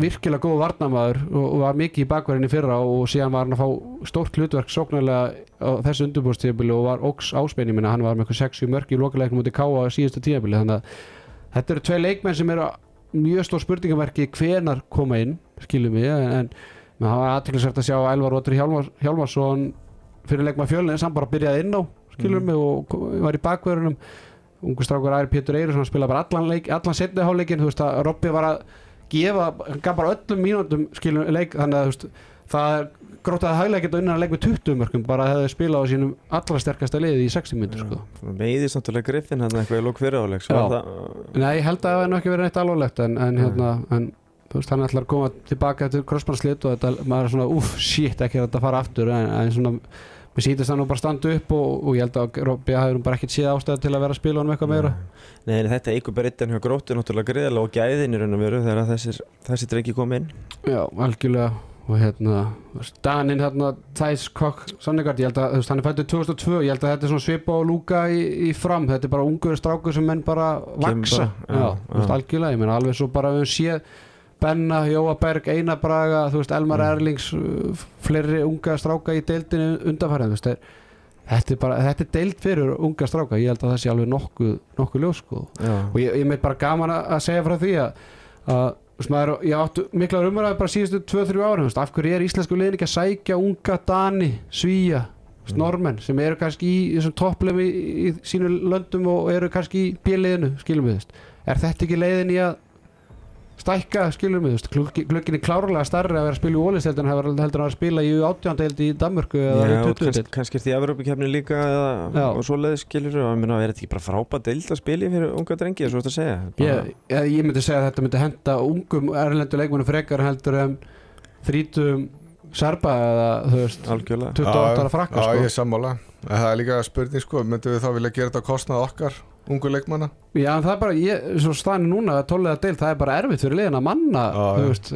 S1: virkilega góð varnamaður og, og var mikið í bakverðinni fyrra og síðan var hann að fá stórt hlutverk sóknarlega á þessu undurbúrstíðabili og var óks áspenni minna, hann var með eitthvað 60 mörg í lokaleikum út í Káa á síðustu tíðabili þannig að þetta eru tvei leikmenn sem eru mjög stór spurningamerki hvenar koma inn skiljum við en, en það var aðteklisvært að sjá Elvar Róttur Hjálmar, Hjálmarsson fyrir leikma fjölinn hann bara byrjaði inn á skiljum við og ko- var í bakverðinum ungu strákur Æri Pétur Eirísson hann spilaði bara allan, allan setni háleikin þú veist að Robby var að gefa hann gaf bara öllum mínútum skiljum leik þannig að þú veist það grótt að hæglega geta unnan að leik með 20 mörgum bara hefði spilað á sínum allra sterkasta liði í 60 minnur sko.
S3: Meiðist náttúrulega Griffin hann eitthvað í lók fyrir áleik
S1: Já.
S3: það,
S1: Nei, held að það hefði nú ekki verið neitt alvarlegt en, en hérna en, þú veist, hann ætlar að koma tilbaka til crossbandslit og þetta, maður er svona, uff, shit, ekki er þetta að fara aftur en, en svona, mér sýtist það nú bara standa upp og, og ég held að Robby hafi nú bara ekkert séð ástæða til að vera að spila honum eitthvað meira.
S3: Nei, en þetta bara eitt hjá gróttu náttúrulega greiðlega og gæðin í raun og veru þegar þessir, þessir drengi kom inn.
S1: Já, algjörlega. Og hérna, Danin hérna, Thijs Kokk, Sannegard, ég held að þú veist, hann er fættur 2002, ég held að þetta er svona svipa og lúka í, í fram, þetta er bara ungur strákur sem menn bara vaksa.
S3: bara, já,
S1: já,
S3: já.
S1: algjörlega, ég meina alveg svo bara við séð Benna, Jóa Berg, Einar Braga þú veist, Elmar
S3: Mm.
S1: Erlings uh, fleiri unga stráka í deildinu undanfærið, þetta er bara þetta er deild fyrir unga stráka, ég held að það sé alveg nokkuð, nokkuð ljós, sko
S3: Já,
S1: og ég, ég meit bara gaman að segja frá því að, að maður, ég áttu mikla umræði bara síðustu 2-3 ára af hverju er íslensku liðin ekki að sækja unga Dani, Svíja, mm. Normenn sem eru kannski í þessum topplum í, í sínu löndum og eru kannski í bjöliðinu, skilum við er þetta ekki leiðin í að stækka, skilum við klukkin er klárlega starri að vera að spila í ólisteld en heldur en að vera að spila í átjóndeld í Danmörku eða í
S3: Já, og
S1: 20
S3: kannski, kannski er því Evropakefni líka eða, og svoleiðis skilur og ég meina, er þetta ekki bara frábært deild að spila í fyrir unga drengi, svo þetta að segja?
S1: Ég, ég, myndi segja að þetta myndi henda ungum erlendu leikmennum frekar heldur en þrítum serba eða þú veist
S3: algjörlega
S1: 28 ára frakka
S2: Já,
S1: sko.
S2: ég er sammála En það er líka spurning sko, myndum við þá vilja gera þetta á kostnað okkar, ungu leikmanna
S1: Já, en það er bara, ég, svo staðinu núna að tóliða deild, það er bara erfitt fyrir liðin að manna
S2: Já,
S1: þú
S2: já.
S1: veist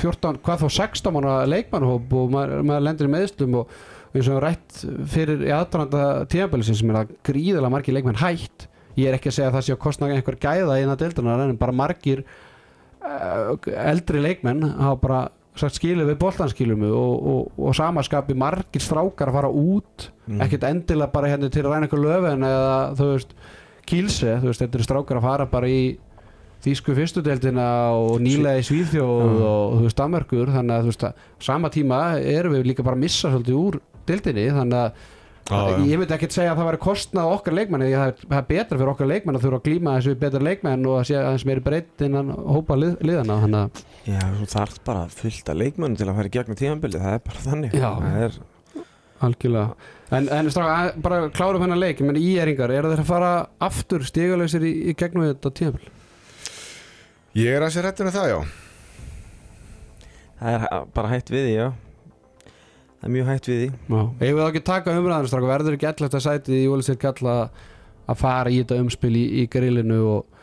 S1: 14, hvað þá 16 manna leikmannhóp og maður, maður lendir í meðslum og eins og rætt fyrir í aðdranda tíðanbælisins sem er að gríðilega margir leikmenn hætt ég er ekki að segja að það sé að kostna einhver gæða innan deildunar en bara margir uh, eldri leikmenn hafa bara sagt skilu við boltanskilum og, og, og samaskapi margir strákar að fara út
S3: Mm.
S1: ekkert endilega bara hérna til að ræna eitthvað löfin eða þú veist kílse, þú veist, þetta eru strákar að fara bara í þýsku fyrstudeldina og nýlega í Svíþjóð
S3: Já.
S1: og þú veist, Danmarkur þannig að þú veist að sama tíma erum við líka bara að missa svolítið úr deildinni þannig að
S2: Já, já.
S1: ég myndi ekki segja að það væri kostnað okkar leikmenn það er, það er betra fyrir okkar leikmenn að þurfa að glíma þessu betra leikmenn og að sé aðeins meiri breytt innan hópa lið, liðana að
S3: Já, þú þarf bara fullt af leikmönnum til að fara í gegnum tíðanbili, það er bara þannig.
S1: Já.
S3: það er,
S1: algjörlega. En, en strá, bara klárum hennar leik menn í eringar, eru þeir að fara aftur stigalausir í, í gegnum þetta tíðanbíl
S2: Ég er að sér hættinu það, já.
S3: Það er bara hætt við því, já það er mjög hætt við því.
S1: Já, ég vil ekki taka umræðan stráka, verður ekki alltaf að sæti í Jólisir kalla að fara í þetta umspil í, í grillinu og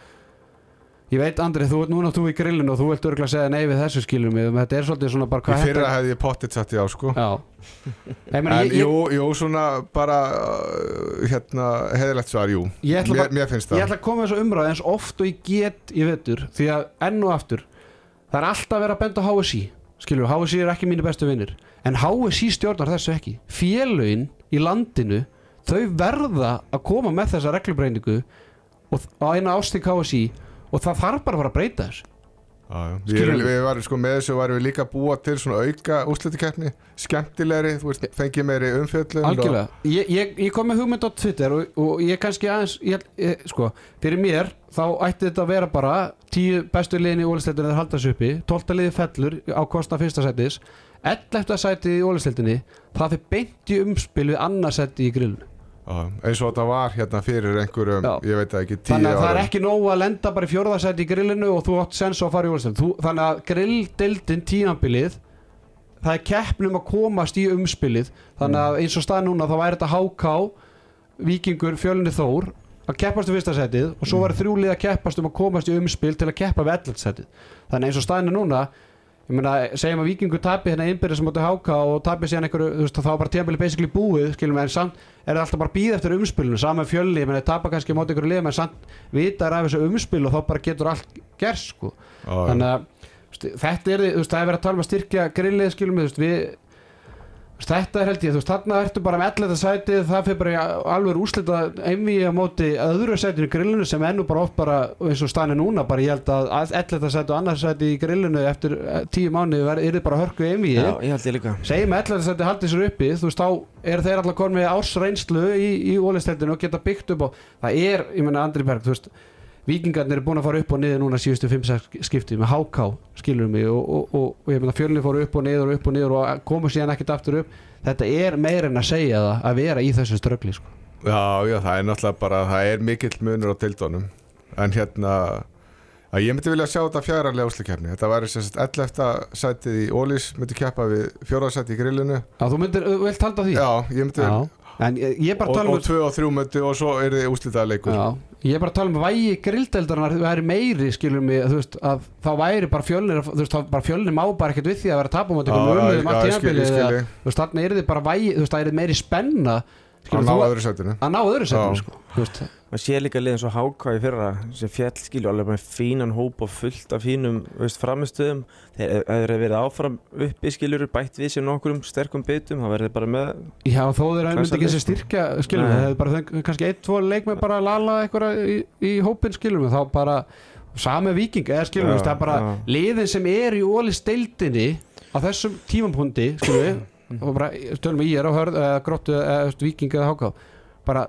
S1: ég veit Andri, þú ert núna þú í grillinu og þú vilt örgulega segja nei við þessu skilum mig, þetta er svolítið svona bara
S2: Í
S1: hvað
S2: fyrra hefði ég pottit satt sko.
S1: Ég, meni,
S2: En
S1: ég, ég,
S2: jú, jú, svona bara uh, hérna, heðilegt svar, jú.
S1: Ég,
S2: mér,
S1: bara,
S2: mér finnst
S1: ég
S2: það
S1: ætla að koma þessu umræð eins oft og ég get í vetur því að enn og aftur það er alltaf verið að benda á HSI skilur, HSI er ekki mínu bestu vinnir en HSI stjórnar þessu ekki félögin í landinu þau verða að koma með þessa reglubreiningu og á eina ástík HSI og það þarf bara að fara að breyta þessu.
S2: Við, við varum sko með þessu varum við líka búa til svona auka úrslutikeppni skemmtilegri, þú veist, fengið meiri umfjöllun
S1: Algjörlega, ég, ég, ég kom með hugmynd á Twitter og, og ég kannski aðeins ég, ég, sko, fyrir mér þá ætti þetta að vera bara tíu bestu liðin í ólisteldinu þeir halda þessu uppi. 12 liði fellur á kostna fyrsta sætis. 11. sæti í ólisteldinni það fyrir beint í umspil við annarsæti í grillinu
S2: eins og þetta var hérna fyrir einhverjum,
S1: Já.
S2: ég veit ekki, tíu
S1: þannig að það er ekki nóg að lenda bara í fjórðarsæti í grillinu og þú átt sens að fara í ólisteldinu þannig að grilldeldin tímabilið það er keppnum að komast í umspilið. Þannig að eins og stað núna þá væri þetta HK Víkingur, Fjölni Þór að keppast um fyrsta setið og svo var þrjúlið að keppast um að komast í umspil til að keppa við ellert setið þannig að eins og staðinu núna ég meina, segjum að Víkingur tapi hérna innbyrðis móti HK og tapi síðan einhverju þú veist, þá var bara tímabili basically búið skilum við, en samt er það alltaf bara að býða eftir umspilinu saman með fjölni, ég meina, þeir tapa kannski móti einhverju liðum en samt vita er af þessu umspil og þá bara getur allt gerst sko
S2: já.
S1: þannig að þetta er, þú veist, það er verið að tala um að styrkja grillið skilum við, þú veist, við þetta er held ég, þú veist, þarna ertu bara með 11. sætið, það fyrir bara alveg úslita einví á móti öðru sætinu í grillinu sem ennú bara oft bara eins og stani núna, bara ég held að 11. sæti og annars sæti í grillinu eftir eh, tíu mánu er þið bara hörku einví
S3: Já, ég held ég líka
S1: segjum að 11. sæti haldið sér uppi þú veist, þá er þeir alltaf konið með ársreynslu í, í ólisteldinu og geta byggt upp og það er, ég menna Andri Berg, þú veist Víkingarnir er búin að fara upp og niður núna síðustu 5-6 skipti með HK skilur mig og, og, og, og ég meina fjölni fóru upp og niður og upp og niður og komu síðan ekkert aftur upp. Þetta er meir en að segja það að vera í þessu ströggli sko.
S2: Já, já, það er náttúrulega bara, það er mikill munur á tildónum En hérna, að ég myndi vilja sjá þetta fjárarlega úslikefni Þetta væri sagt 11. sætið í Ólís myndi keppa við fjórðarsætið í grillinu.
S1: Að þú myndir, þú vilt halda því?
S2: Já, ég myndi
S1: Já. en ég, ég bara
S2: og,
S1: að tala
S2: og
S1: um
S2: tvö og þrjú myndi og svo er þið úslitaða leikur
S1: Já, ég er bara að tala um vægi grilldeldarinnar væri meiri, skilur mig, þú veist að þá væri bara fjölnir, þú veist, þá bara fjölnir má bara ekkert við því að vera um
S2: Já,
S1: að
S2: já,
S1: um allt
S2: ég
S1: eða-
S2: skil ég.
S1: þú veist, þarna er þið bara vægi, þú veist, það er meiri spenna
S2: Að ná öðru sætinu.
S1: að ná öðru setinu, sko þú veist,
S3: maður sé líka liðin svo í fyrra sem fjall skilju alveg með fínan hóp og fullt af fínum veist, framistöðum þeir ef þeir hefur verið áfram uppi skiljur bætt við sér nokkurum sterkum bitum þá verður þeir bara með
S1: já, þó þeir
S3: Klassa
S1: myndi ekki þessi styrkja,
S3: Nei.
S1: það hefur bara þeng- kannski einn, tvo leikmenn bara að lala eitthvað í, í hópin, skilur mig, þá bara sami viking, eða
S3: Já,
S1: það er bara
S3: já.
S1: liðin sem er í ólis deildinni á þessum tímapunkti, skilur við og bara, stölum við í er á hörð eða gróttu eða viking eða háká. Bara,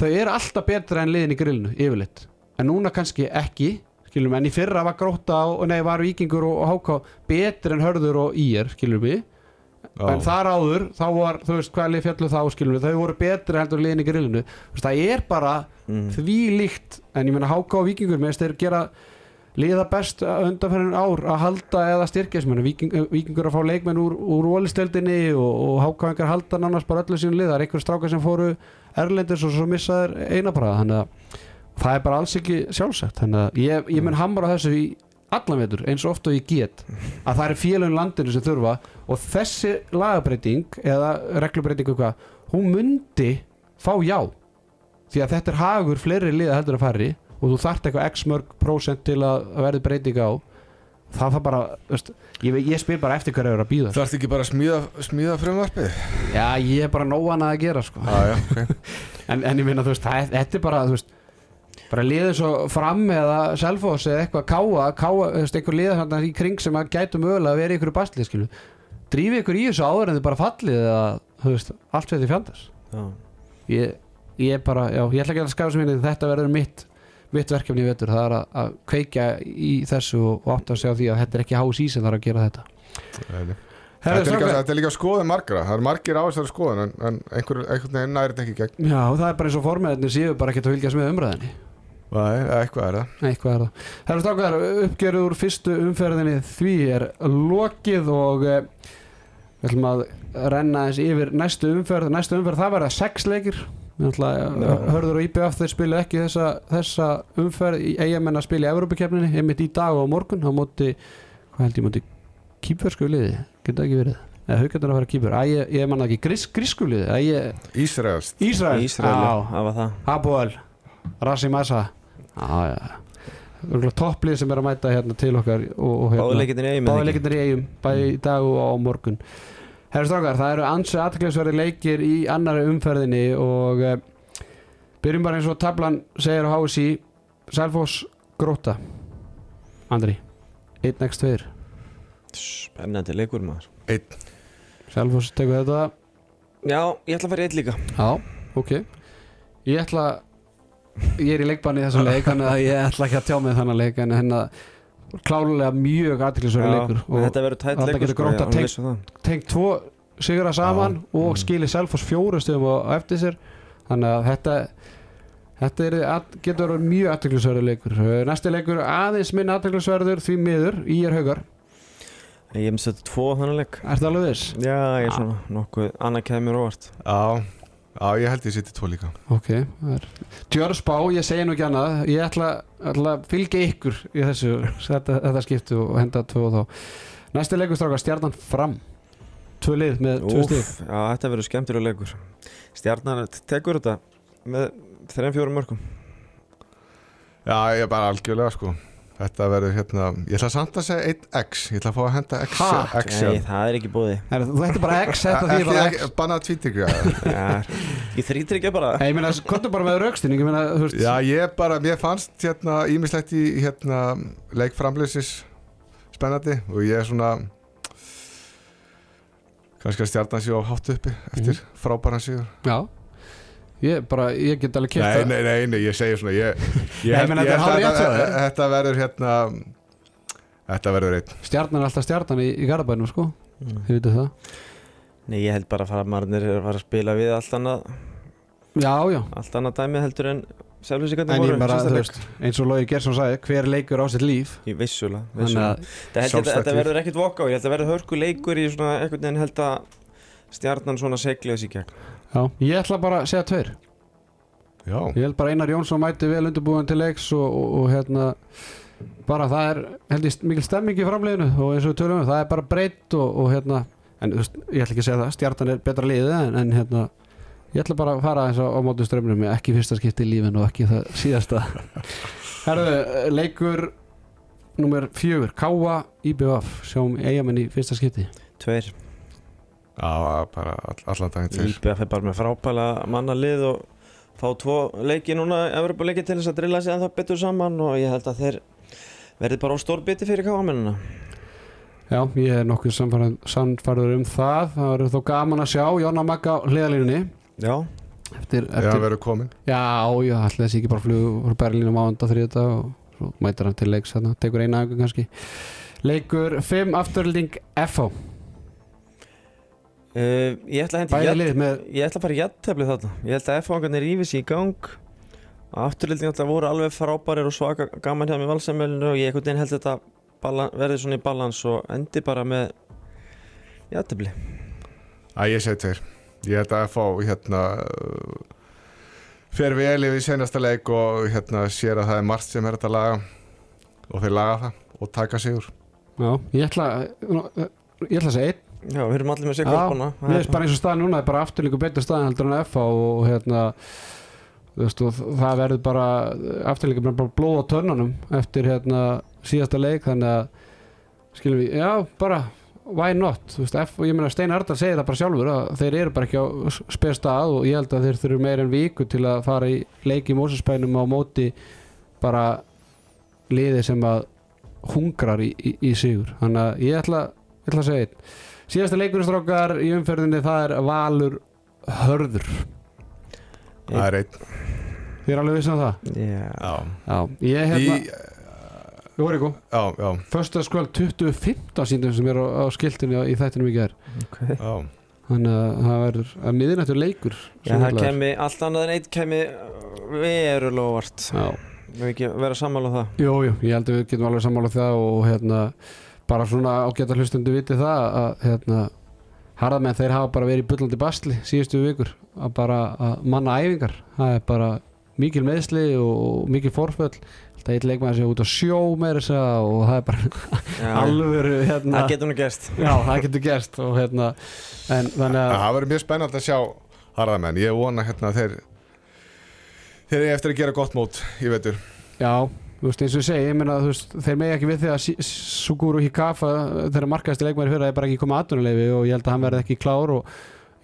S1: þau eru alltaf betra en liðin í grillinu, yfirleitt. En núna kannski ekki, skilum við en í fyrra var grótta og, nei, var vikingur og, og háká betur en hörður og í er skilum við, en þar áður þá var, þú veist, hvað lið fjallu þá skilum við, þau voru betra heldur en liðin í grillinu. Það er bara
S3: mm.
S1: því líkt en ég meina háká og vikingur með þeir gera liða best undanferðin ár að halda eða styrkja sem Viking, vikingur að fá leikmenn úr, úr ólisteldinni og, og hákáingar halda nánast bara öllu sínu lið. Það er einhver strákar sem fóru erlendis og svo missaður einabraða þannig að það er bara alls ekki sjálfsagt. Þannig að ég, ég mun hamra þessu í allan vetur eins og oft og ég get að það er félagin landinu sem þurfa. Og þessi lagabreiting eða reglubreitingu hvað hún mundi fá já. Því að þetta er hagur fleiri liða heldur að fari og þú þarft eitthvað x mörg prósent til að verði breyting á það þarf bara, veist, ég, ég spyr bara eftir hverju er að býða
S2: Það ert ekki bara að smíða, smíða frumvarpið?
S1: já, ég er bara nóan að gera sko.
S2: Já, já, ok
S1: en, en ég minna, þú veist, það, þetta er bara þú veist, bara liðið svo fram eða selfos eða eitthvað káa, káa þú veist, einhver liða þarna í kring sem að gætu mögulega að vera ykkur basli, skilu drífi ykkur í þessu áður en þið bara fallið eða, þú veist, allt fyrir fjandars
S3: já.
S1: ég, ég bara, já, ég ætla ekki að skafa sem minni þetta verður mitt mitt verkefni í vetur, það er að, að kveikja í þessu og, átt að segja því að þetta er ekki hás í sem þarf að gera þetta. Herðu,
S2: Þetta er, líka, þetta er líka skoðun margra. Það er margir á þessari skoðun en, en einhver, einhvern veginn næri þetta ekki gegn.
S1: Já, það er bara eins og formeðinni séu bara ekki að fylgjast með umræðinni
S2: Nei, eitthvað er það.
S1: Nei, hvað er það? Herra stákar, uppgjörður úr fyrstu umferðinni því er lokið og eh, við ætlum að renna eins yfir næstu umferð. Næstu umferð það verða sex leikir. Hörður og IBF þeir spilu ekki þessa, þessa umferð í eigamenn að spila í Evrópakefninni einmitt í dag og á morgun á móti, hvað held ég móti kýpversku liði, geta ekki verið? Eða haugarnar að fara kýpver, að ég, ég manna ekki. Gris, grísku liði, að ég
S2: Ísraelst
S1: Ísrael,
S3: Ísraeli,
S1: Já.
S3: það var það.
S1: Hapoel, Rassi Massa Já, já. Topplið sem er að mæta hérna til okkar og, og hérna,
S3: Báðuleikindir eigin
S1: báði leikindir í eigum bæði í dag og á morgun Herra strákar, það eru ansi aðteklisverði leikir í annari umferðinni og uh, byrjum bara eins og tablan segir á HSI Selfoss Gróta Andri 1x2
S3: Spennandi leikur maður.
S1: Selfoss tekur þetta.
S3: Já, ég ætla að fara í eitt líka.
S1: Já, ok. Ég ætla Ég er í leikbanni þessum leik Þannig að ég ætla ekki að tjá mig þannig leik En hérna klálega mjög aðtilsverður leikur og
S3: Þetta verður tætt leikur
S1: getur grótt að
S3: ég- alveg
S1: tengt- tengt tvo sigra saman og
S3: Mm.
S1: skili Selfoss fjóru stöðum á á eftir sér. Þannig að þetta Þetta er, getur verið mjög aðtilsverður leikur. Næsti leikur aðeins minn aðtilsverður því miður í er haugar.
S3: Ég hef mistið tvo þannig leik.
S1: Er það alveg viss?
S3: Já, ég er svona nokkuð annað kemur mér óvart.
S2: Já, já ég held ég sitt í tvo líka.
S1: Ok, það er Tjörspá, ég segi nú ekki annað. Ég ætla, ætla að fylgja ykkur í þessu þetta, þetta skiptu og henda tvö og þá. Næsti leikur stráka stjarnan fram. Tvö lið með tvö stíð
S3: Úf, já, þetta verður skemmtilega leikur. Stjarnar tekur þetta með þreim fjórum mörgum
S2: Já, ég er bara algjörlega sko Þetta verður hérna Ég ætla samt að segja 1x Ég ætla að fá að henda x,
S1: Ha?
S2: x
S3: Nei, það er ekki bóði
S1: er, Þetta er bara X, þetta því bara X.
S2: bannað Já,
S3: ég þrýtryggja bara.
S1: Nei, ég meina, hvað bara með raukstinning Ég meina, þú veist.
S2: Já, ég bara, mér fannst hérna ímislegt í hérna leikframleysis spennandi og ég er svona kannski að stjarnan sér á hátt uppi eftir
S1: Mhm.
S2: frábæran sigur.
S1: Já Ég bara, ég get alveg kert
S2: Nei, nei, nei, nei, ég segi svona ég, ég,
S1: Nei, þetta hjá þér.
S2: þetta- þetta verður hérna þetta verður einn.
S1: Stjarnan er alltaf stjarnan í, í Garabænum, sko.
S3: Mm.
S1: Þið veitum það.
S3: Nei, ég held bara að fara marnir er að fara að spila við allt annað,
S1: Já, já.
S3: allt annað dæmi heldur en
S1: En ég bara, þú veist, eins og Lógi Gersson sagði Hver leikur á sitt líf?
S3: Í vissulega, vissulega. ég þetta verður ég held að verður hörku leikur í svona einhvern veginn held að stjarnan svona segli þessi gegn
S1: Já, ég ætla bara að segja tveir.
S2: Já,
S1: Ég held bara Einar Jónsson mæti vel undirbúin til leiks og, og, og hérna bara það er held ég mikil stemming í framleginu og eins og við tölum um það er bara breytt og, og hérna en þú veist, ég ætla ekki að segja það, stjartan er betra liðið en, en hérna ég ætla bara að fara eins og á móti strömmnum ekki fyrsta skipti í lífinu og ekki það síðasta. Herðu, leikur nummer fjögur, Káa IBF sjáum eigamenn í fyrsta skipti.
S3: Tveir,
S2: já bara all, allan daginn til.
S3: IBF er bara með frábæla manna lið og fá tvo leiki núna Evropa-leiki til þess að drilla sig ennþá betur saman og ég held að þeir verði bara á stór biti fyrir káamennina
S1: Já, ég er nokkuð samfærður um það. Það verður þó gaman að sjá Jonna Magga hliðalínunni
S3: Já,
S1: eftir,
S2: Já,
S1: eftir
S2: verður komin
S1: Já, já, alltaf þessi ekki bara flug frá Berlín á mánda þriðta og svo mætir hann til leiks þarna, tekur eina aðeins kannski. Leikur 5 afturlending FH
S3: uh, ég ætla að ætla að fara í jættefli þarna. Ég held að F-fangarnir rífi sig í gang. Afturlildin alltaf voru alveg frábærir og svaka gaman hjá með valsamölinu og ég einhvern veginn held þetta verði svona í balans og endi bara með jættefli
S2: Æ, ég segi tveir. Ég held að fá hérna uh, fer vel yfir í senasta leik og hérna sér að það er margt sem er þetta að laga og þeir laga það og taka sigur.
S1: Já, ég ætla ég ætla að segja einn
S3: Já, við erum allir með
S1: Já,
S3: korpana
S1: Mér finnst bara eins og staðan núna er bara afturlíku betur staðan heldur en FH og hérna og það verður bara afturlíku bara blóð á törnunum eftir hérna síðasta leik þannig að skilum við, já, bara why not, þú veist, F, og ég meina Stein Ardal segir það bara sjálfur að þeir eru bara ekki á spes stað og ég held að þeir þurfu meir en viku til að fara í leik í Mósusbænum á móti bara liði sem að hungrar í, í, í sigur. Þannig að ég ætla, ég ætla að segja einn síðasta leikuristrákar í umferðinni það er Valur Hörður.
S2: Það er einn.
S1: Þið er alveg vissin á það?
S3: Já,
S2: Já,
S1: ég
S2: í,
S1: hérna, við vorum ykkur
S2: já, já,
S1: Föstaskvöld 2015 síndum sem er á, á skiltinu í þættinum í gær.
S3: Ok.
S2: Já.
S1: þannig að það verður að miðinættur leikur
S3: Já,
S1: sem
S3: það kemi allt annað en eitt kemi
S1: Já.
S3: Við ekki vera sammála um það.
S1: Jú, jú, ég held að við getum alveg sammála það og hérna bara svona ágæta hlustundu viti það að hérna harðamenn þeir hafa bara verið í bullandi bastli síðustu vikur að bara að manna æfingar. Það er bara mikil meðsli og mikil forföll. Er eitt leikmaður sem er út á sjó með þess að og það er bara
S3: Já,
S1: alveg hérna.
S3: Það getur nú gerst.
S1: Já, það getur gerst og hérna en að
S2: Það verður mjög spennandi að sjá harðamenn. Ég vona hérna þeir þeir eru eftir að gera gott mót í vetur.
S1: Já, þú veist eins og ég segi, ég meina þú veist, þeir megi ekki við því að Suguru Hikafa þeirra markaðasti leikmæri fyrir að er bara ekki komið aðdunuleifi og ég held að hann verði ekki klár og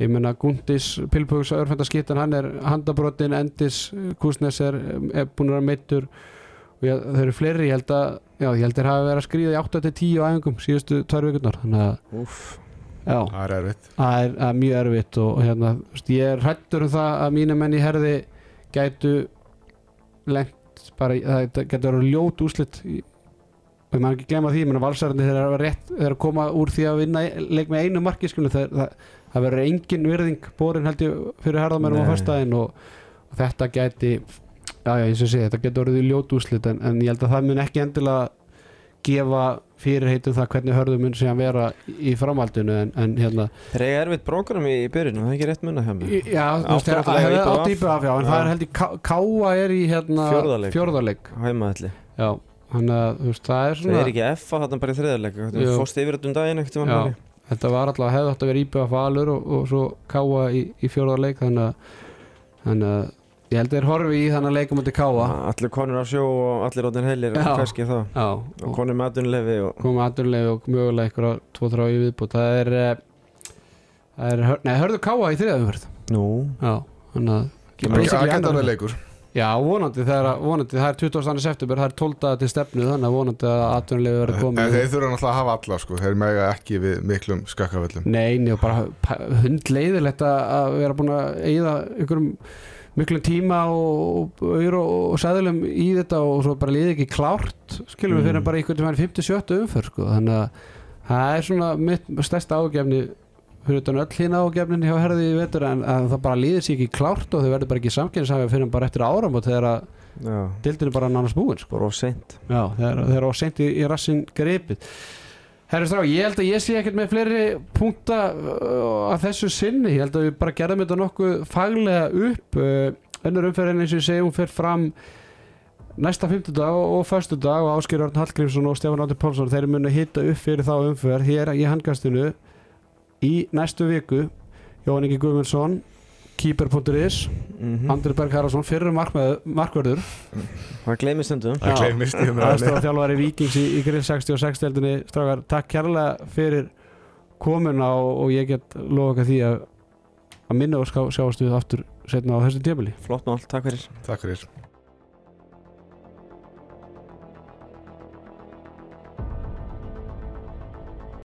S1: ég meina Gundis, Pilpugs, Örfendaskittan hann er handabrotin, Endis Kusnes er, er búin að vera meittur og og ég, þeir eru fleiri, ég held að já, ég held að þeir hafa verið að skrýða í 8-10 æfingum síðustu tvær vikurnar þannig að
S3: Úff,
S1: já,
S2: það er erfitt.
S1: Það er, það er mjög erfitt og hérna, veist, er það að bara, það getur verið ljót úslit í, og maður ekki glemma því, menn að valsarandi þeir eru rétt, þeir eru að koma úr því að vinna leik með einu marki, skilur, það, það, það verður engin virðing borin held ég fyrir herðamærum á
S3: Nei.
S1: fyrstæðin og, og þetta gæti já, já, eins og sé, þetta getur orðið ljót úslit en, en ég held að það mun ekki endilega gefa fyrirheitum það hvernig hörðum mun síðan vera í framhaldinu en, en hérna
S3: þeir eiga erfitt prógram í, í byrjun, það er ekki rétt munna hjá
S1: Í- Já, þú veist, það hefði
S3: IBF.
S1: átt íbjöð já, en það er held Ká- Káa er í hérna
S3: fjórðarleik Heimaðalli,
S1: Já, þannig að þú veist, það er
S3: það
S1: svona
S3: er ekki F að þetta bara í þriðarleik. Fórst yfir þetta um daginn ekkert
S1: Já.
S3: hann
S1: Þetta var alltaf, hefði átt að vera íbjöð Valur og, og svo Káa í, í að, þannig að ég held að þeir horfi í þannig að leikum til Káa
S3: Allir konur á sjó og allir rótin heilir
S1: Já.
S3: Hverski það
S1: Já,
S3: Og
S1: og
S3: konur með aðunlefi og
S1: koma aðurlega og mögulega ykkur á tvo þrá í viðbútt það er, eh, það er nei, hörðu Káa í þriðaumferð
S3: Nú,
S1: Já, þannig að
S2: það
S1: annar-
S2: alveg leikur
S1: Já, vonandi, það er, vonandi, það er 22. september, það er 12. til stefnu, þannig að vonandi að atvinnulegu verður
S2: en
S1: komið.
S2: þeir þurfa náttúrulega að hafa alla sko. þeir mega ekki við miklum skakkaföllum
S1: Nei, nei, og bara hundleiðilegt að að vera búin að eigða einhverjum miklum tíma og, og, og, og sæðulum í þetta og svo bara liði ekki klárt, skilum við
S3: Mm.
S1: fyrir bara einhvern veginn 57 umför, sko, þannig að það er svona mitt stærsta ágefni fyrir utan öll hinn ágefnin hjá herði í vetur en að það bara líður sér ekki klárt og þau verður bara ekki samkynnsafið fyrir bara eftir áram og þegar að
S3: já,
S1: dildin er bara nánast búin, sko.
S3: of seint
S1: eru á seint í, í rassin gripið Herri strá, ég held að ég sé ekkert með fleiri punkta uh, að þessu sinni, ég held að við bara gerðum þetta nokkuð faglega upp. Uh, önnur umferðin eins og ég segi, hún fer fram næsta fimmtudag og, föstudag og Ásker Örn Hallgrímsson og Stefán Áttur Pálsson þeir munu hitta upp fyrir þá umferð hér í handkastinu í næstu viku. Jóhann Ingi Guðmundsson Keeper.is,
S3: mm
S1: Andri Berg Haraldsson fyrir markverður
S3: Það gleymið stundum.
S1: Já.
S2: gleymist í umræðinni
S1: aðstofa þjálfari Víkings í, í grill 66 deildinni strákar, takk kærlega fyrir komuna og, og ég get okkar því að að minna og ská, sjáast við aftur setna á þessu tímili
S3: Flott mál, takk fyrir.
S2: Takk fyrir